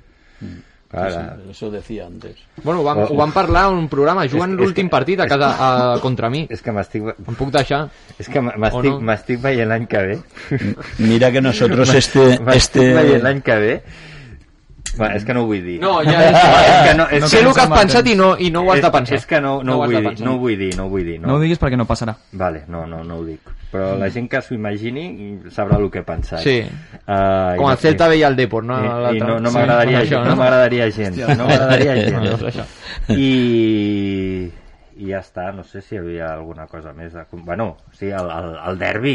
Ara. Sí, eso decía antes. Bueno, ho vam, Oh. ho vam parlar en un programa, juguen És que- l'últim partit a casa a, contra mi. És que m'estic... Em puc deixar? És que m'estic no? m'estic veient l'any que ve. Mira que nosotros este- M'estic este- veient l'any que ve. Bueno, és que no ho vull dir. No, ja és, és que no, és sé el que has pensat i no, i no ho has és, de pensar. És que no, no, No ho vull dir, no ho vull dir, no ho vull dir. No, No ho diguis perquè no passarà. Vale, no, no, no ho dic. Però la gent que s'ho imagini sabrà el que pensar. Sí. Uh, Com el Celta veia el Depor, no? I, i no, no Sí, m'agradaria gens, no? no m'agradaria gens, Hòstia. no m'agradaria No, gens. I, I ja està, no sé si hi havia alguna cosa més. De... Bueno, sí, el, el, el derbi.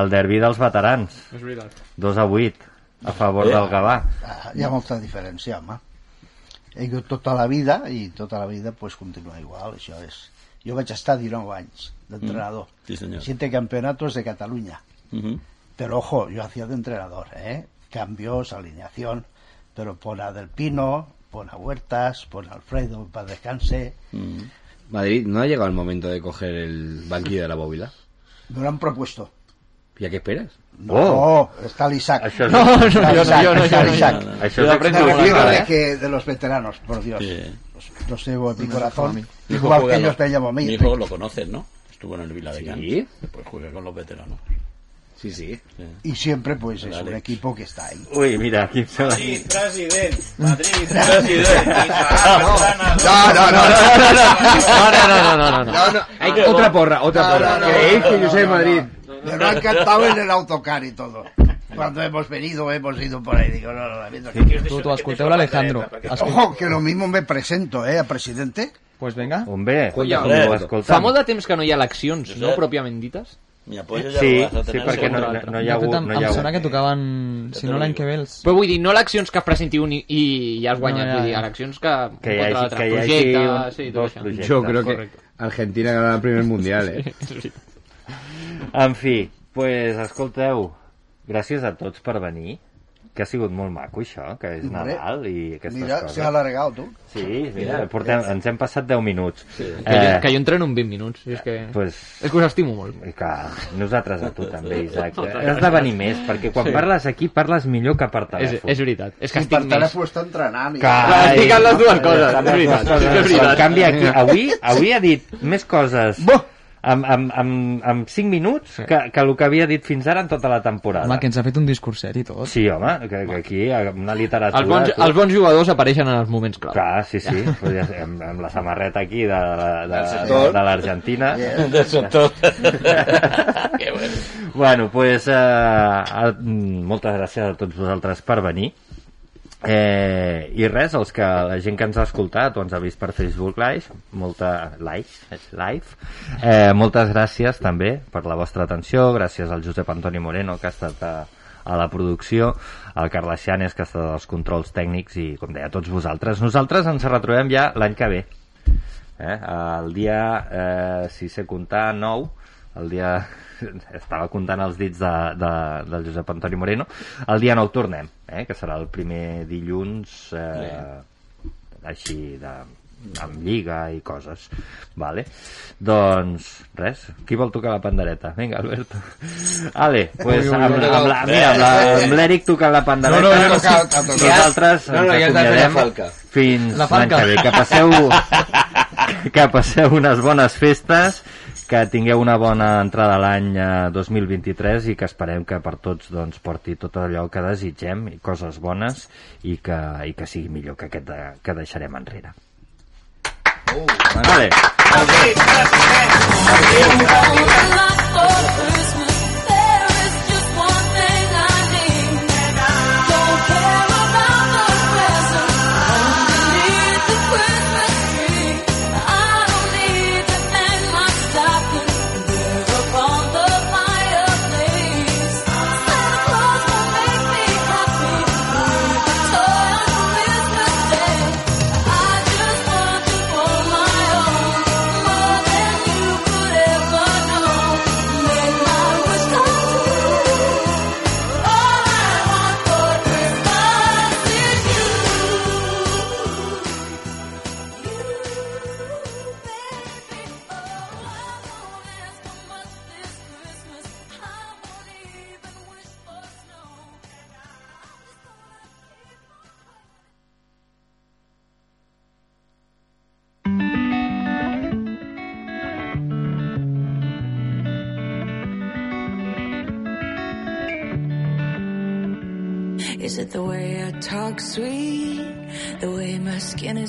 El derbi dels veterans. És veritat. 2 a 8 a favor Eh, del Gavà. Ah, Hi ha molta diferència, home. He tota la vida i tota la vida pues, continua igual. Això és... Jo vaig estar 19 anys d'entrenador. Mm. Sí, señor. Siete campeonatos de Cataluña. Pero ojo, yo hacía de entrenador, ¿eh? Cambios, alineación, pero pon a Del Pino, pon a Huertas, pon a Alfredo para descanse. Mm. Madrid, ¿no ha llegado el momento de coger el banquillo de la bóvila? Me lo han propuesto. ¿Y a qué esperas? No, está el Isaac. No, no. está No, yo no, Isaac, yo no, está yo no, Isaac. yo no. Yo de aprendo de, ¿eh? que de los veteranos, por Dios. Sí. Los, los llevo en mi corazón. Mi hijo Igual juega que ellos lo- me llaman a mí. Mi hijo lo conoces, ¿no? Estuvo en el Vila de. ¿Sí? Pues juega con los veteranos. Sí, sí. Y siempre, pues, es un equipo que está ahí. Uy, mira, aquí se va. Madrid, president. Madrid, president. No, no, no, no, No, no, no, no, no, no. No, no. Hay que- otra porra, otra No, porra. no, no. Que es que yo soy de Madrid. Me lo ha encantado en el autocar y todo. Cuando hemos venido, hemos ido por ahí. Digo, no, no, la viendo que- Tu, tu, escolteu l'Alejandro. Ojo, que lo mismo me presento, ¿eh? A presidente. Pues venga. Hombre, Oye, ho escolta'm. fa molt de temps que no hi ha eleccions, no pròpiament dites? Mi apoyo Sí, sí, perquè no, no, no hi ha hagut... em, No hi ha em sona hagut. que tocaven, si no l'any que ve, els... Però vull dir, no eleccions que es presenti un i, i ja has guanyat, No, ja, vull dir, ja. eleccions que... Que hi contra hagi- que hi hagi projecte, un- sí, tot dos això. projectes. Yo creo que. Argentina ganará el primer mundial, ¿eh? En fi, pues, escolteu, gràcies a tots per venir, que ha sigut molt maco això, que és Nadal i aquestes Mira, coses. se ha alargado, tú. Sí, mira, portem, ens hem passat 10 minuts. Que, jo, que jo entreno en 20 minuts, és que... Pues, És que us estimo molt. i que nosaltres a tu també, Isaac. Has de venir més, perquè quan Sí. parles aquí parles millor que per És, telèfon. és veritat, és que Sí, per telèfon està entrenant. i- Carai. Estic en les dues coses, és veritat, és veritat. En canvi, aquí, avui, avui ha dit més coses en, en, en, en 5 minuts que, que el que havia dit fins ara en tota la temporada. Home, que ens ha fet un discurset i tot. Sí, home, que, que aquí una literatura... Els bons, tu- els bons jugadors apareixen en els moments clau. Clar, sí, sí, ser, amb, amb la samarreta aquí de, de, de, de, de l'Argentina. Del sector. Bueno. Bueno, pues, eh, a, moltes gràcies a tots vosaltres per venir. Eh, I res, els que, la gent que ens ha escoltat o ens ha vist per Facebook Live, molta, live, live eh, moltes gràcies també per la vostra atenció, gràcies al Josep Antoni Moreno que ha estat a, a la producció, al Carles Llanes que ha estat als controls tècnics i com deia a tots vosaltres, nosaltres ens retrobem ja l'any que ve eh? el dia, eh, si sé comptar, 9 el dia... Estava comptant els dits de, de, del Josep Antoni Moreno. El dia 9 tornem, eh? que serà el primer dilluns eh, així de, amb lliga i coses vale. doncs res, qui vol tocar la pandereta? vinga Alberto Ale, pues, Ui, ui, amb, amb, la- mira, amb, la- amb l'Eric tocant la pandereta No, no, no cal tocar. nosaltres No, no, ens la acomiadem falca. fins La l'any que ve que passeu que passeu unes bones festes que tingueu una bona entrada a l'any eh, 2023 i que esperem que per tots doncs, porti tot allò que desitgem i coses bones i que, i que sigui millor que aquest de, que deixarem enrere. Vale. Is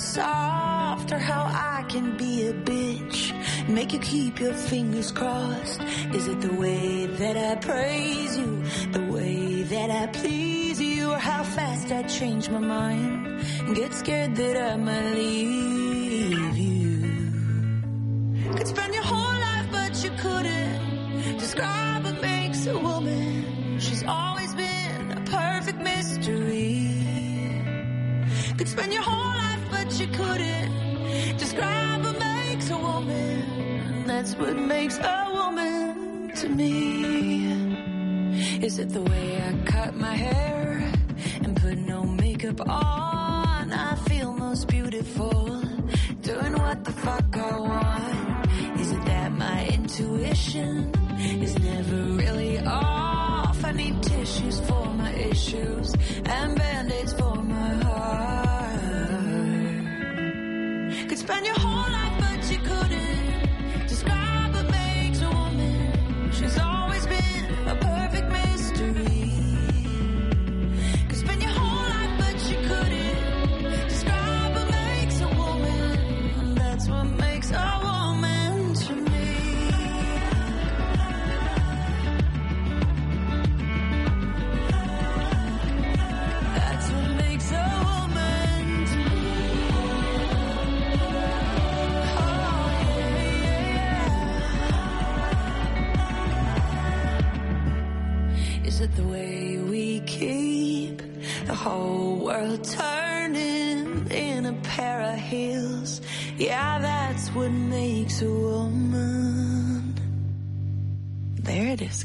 soft? Or how I can be a bitch? Make you keep your fingers crossed? Is it the way that I praise you? The way that I please you? Or how fast I change my mind? And get scared that I might leave you? Could you couldn't describe what makes a woman. That's what makes a woman to me. Is it the way I cut my hair and put no makeup on? I feel most beautiful doing what the fuck I want. Is it that my intuition is never really off? I need tissues for my issues and band-aids for my heart. Spend your whole life, whole world turning in a pair of heels? Yeah, that's what makes a woman. There it is,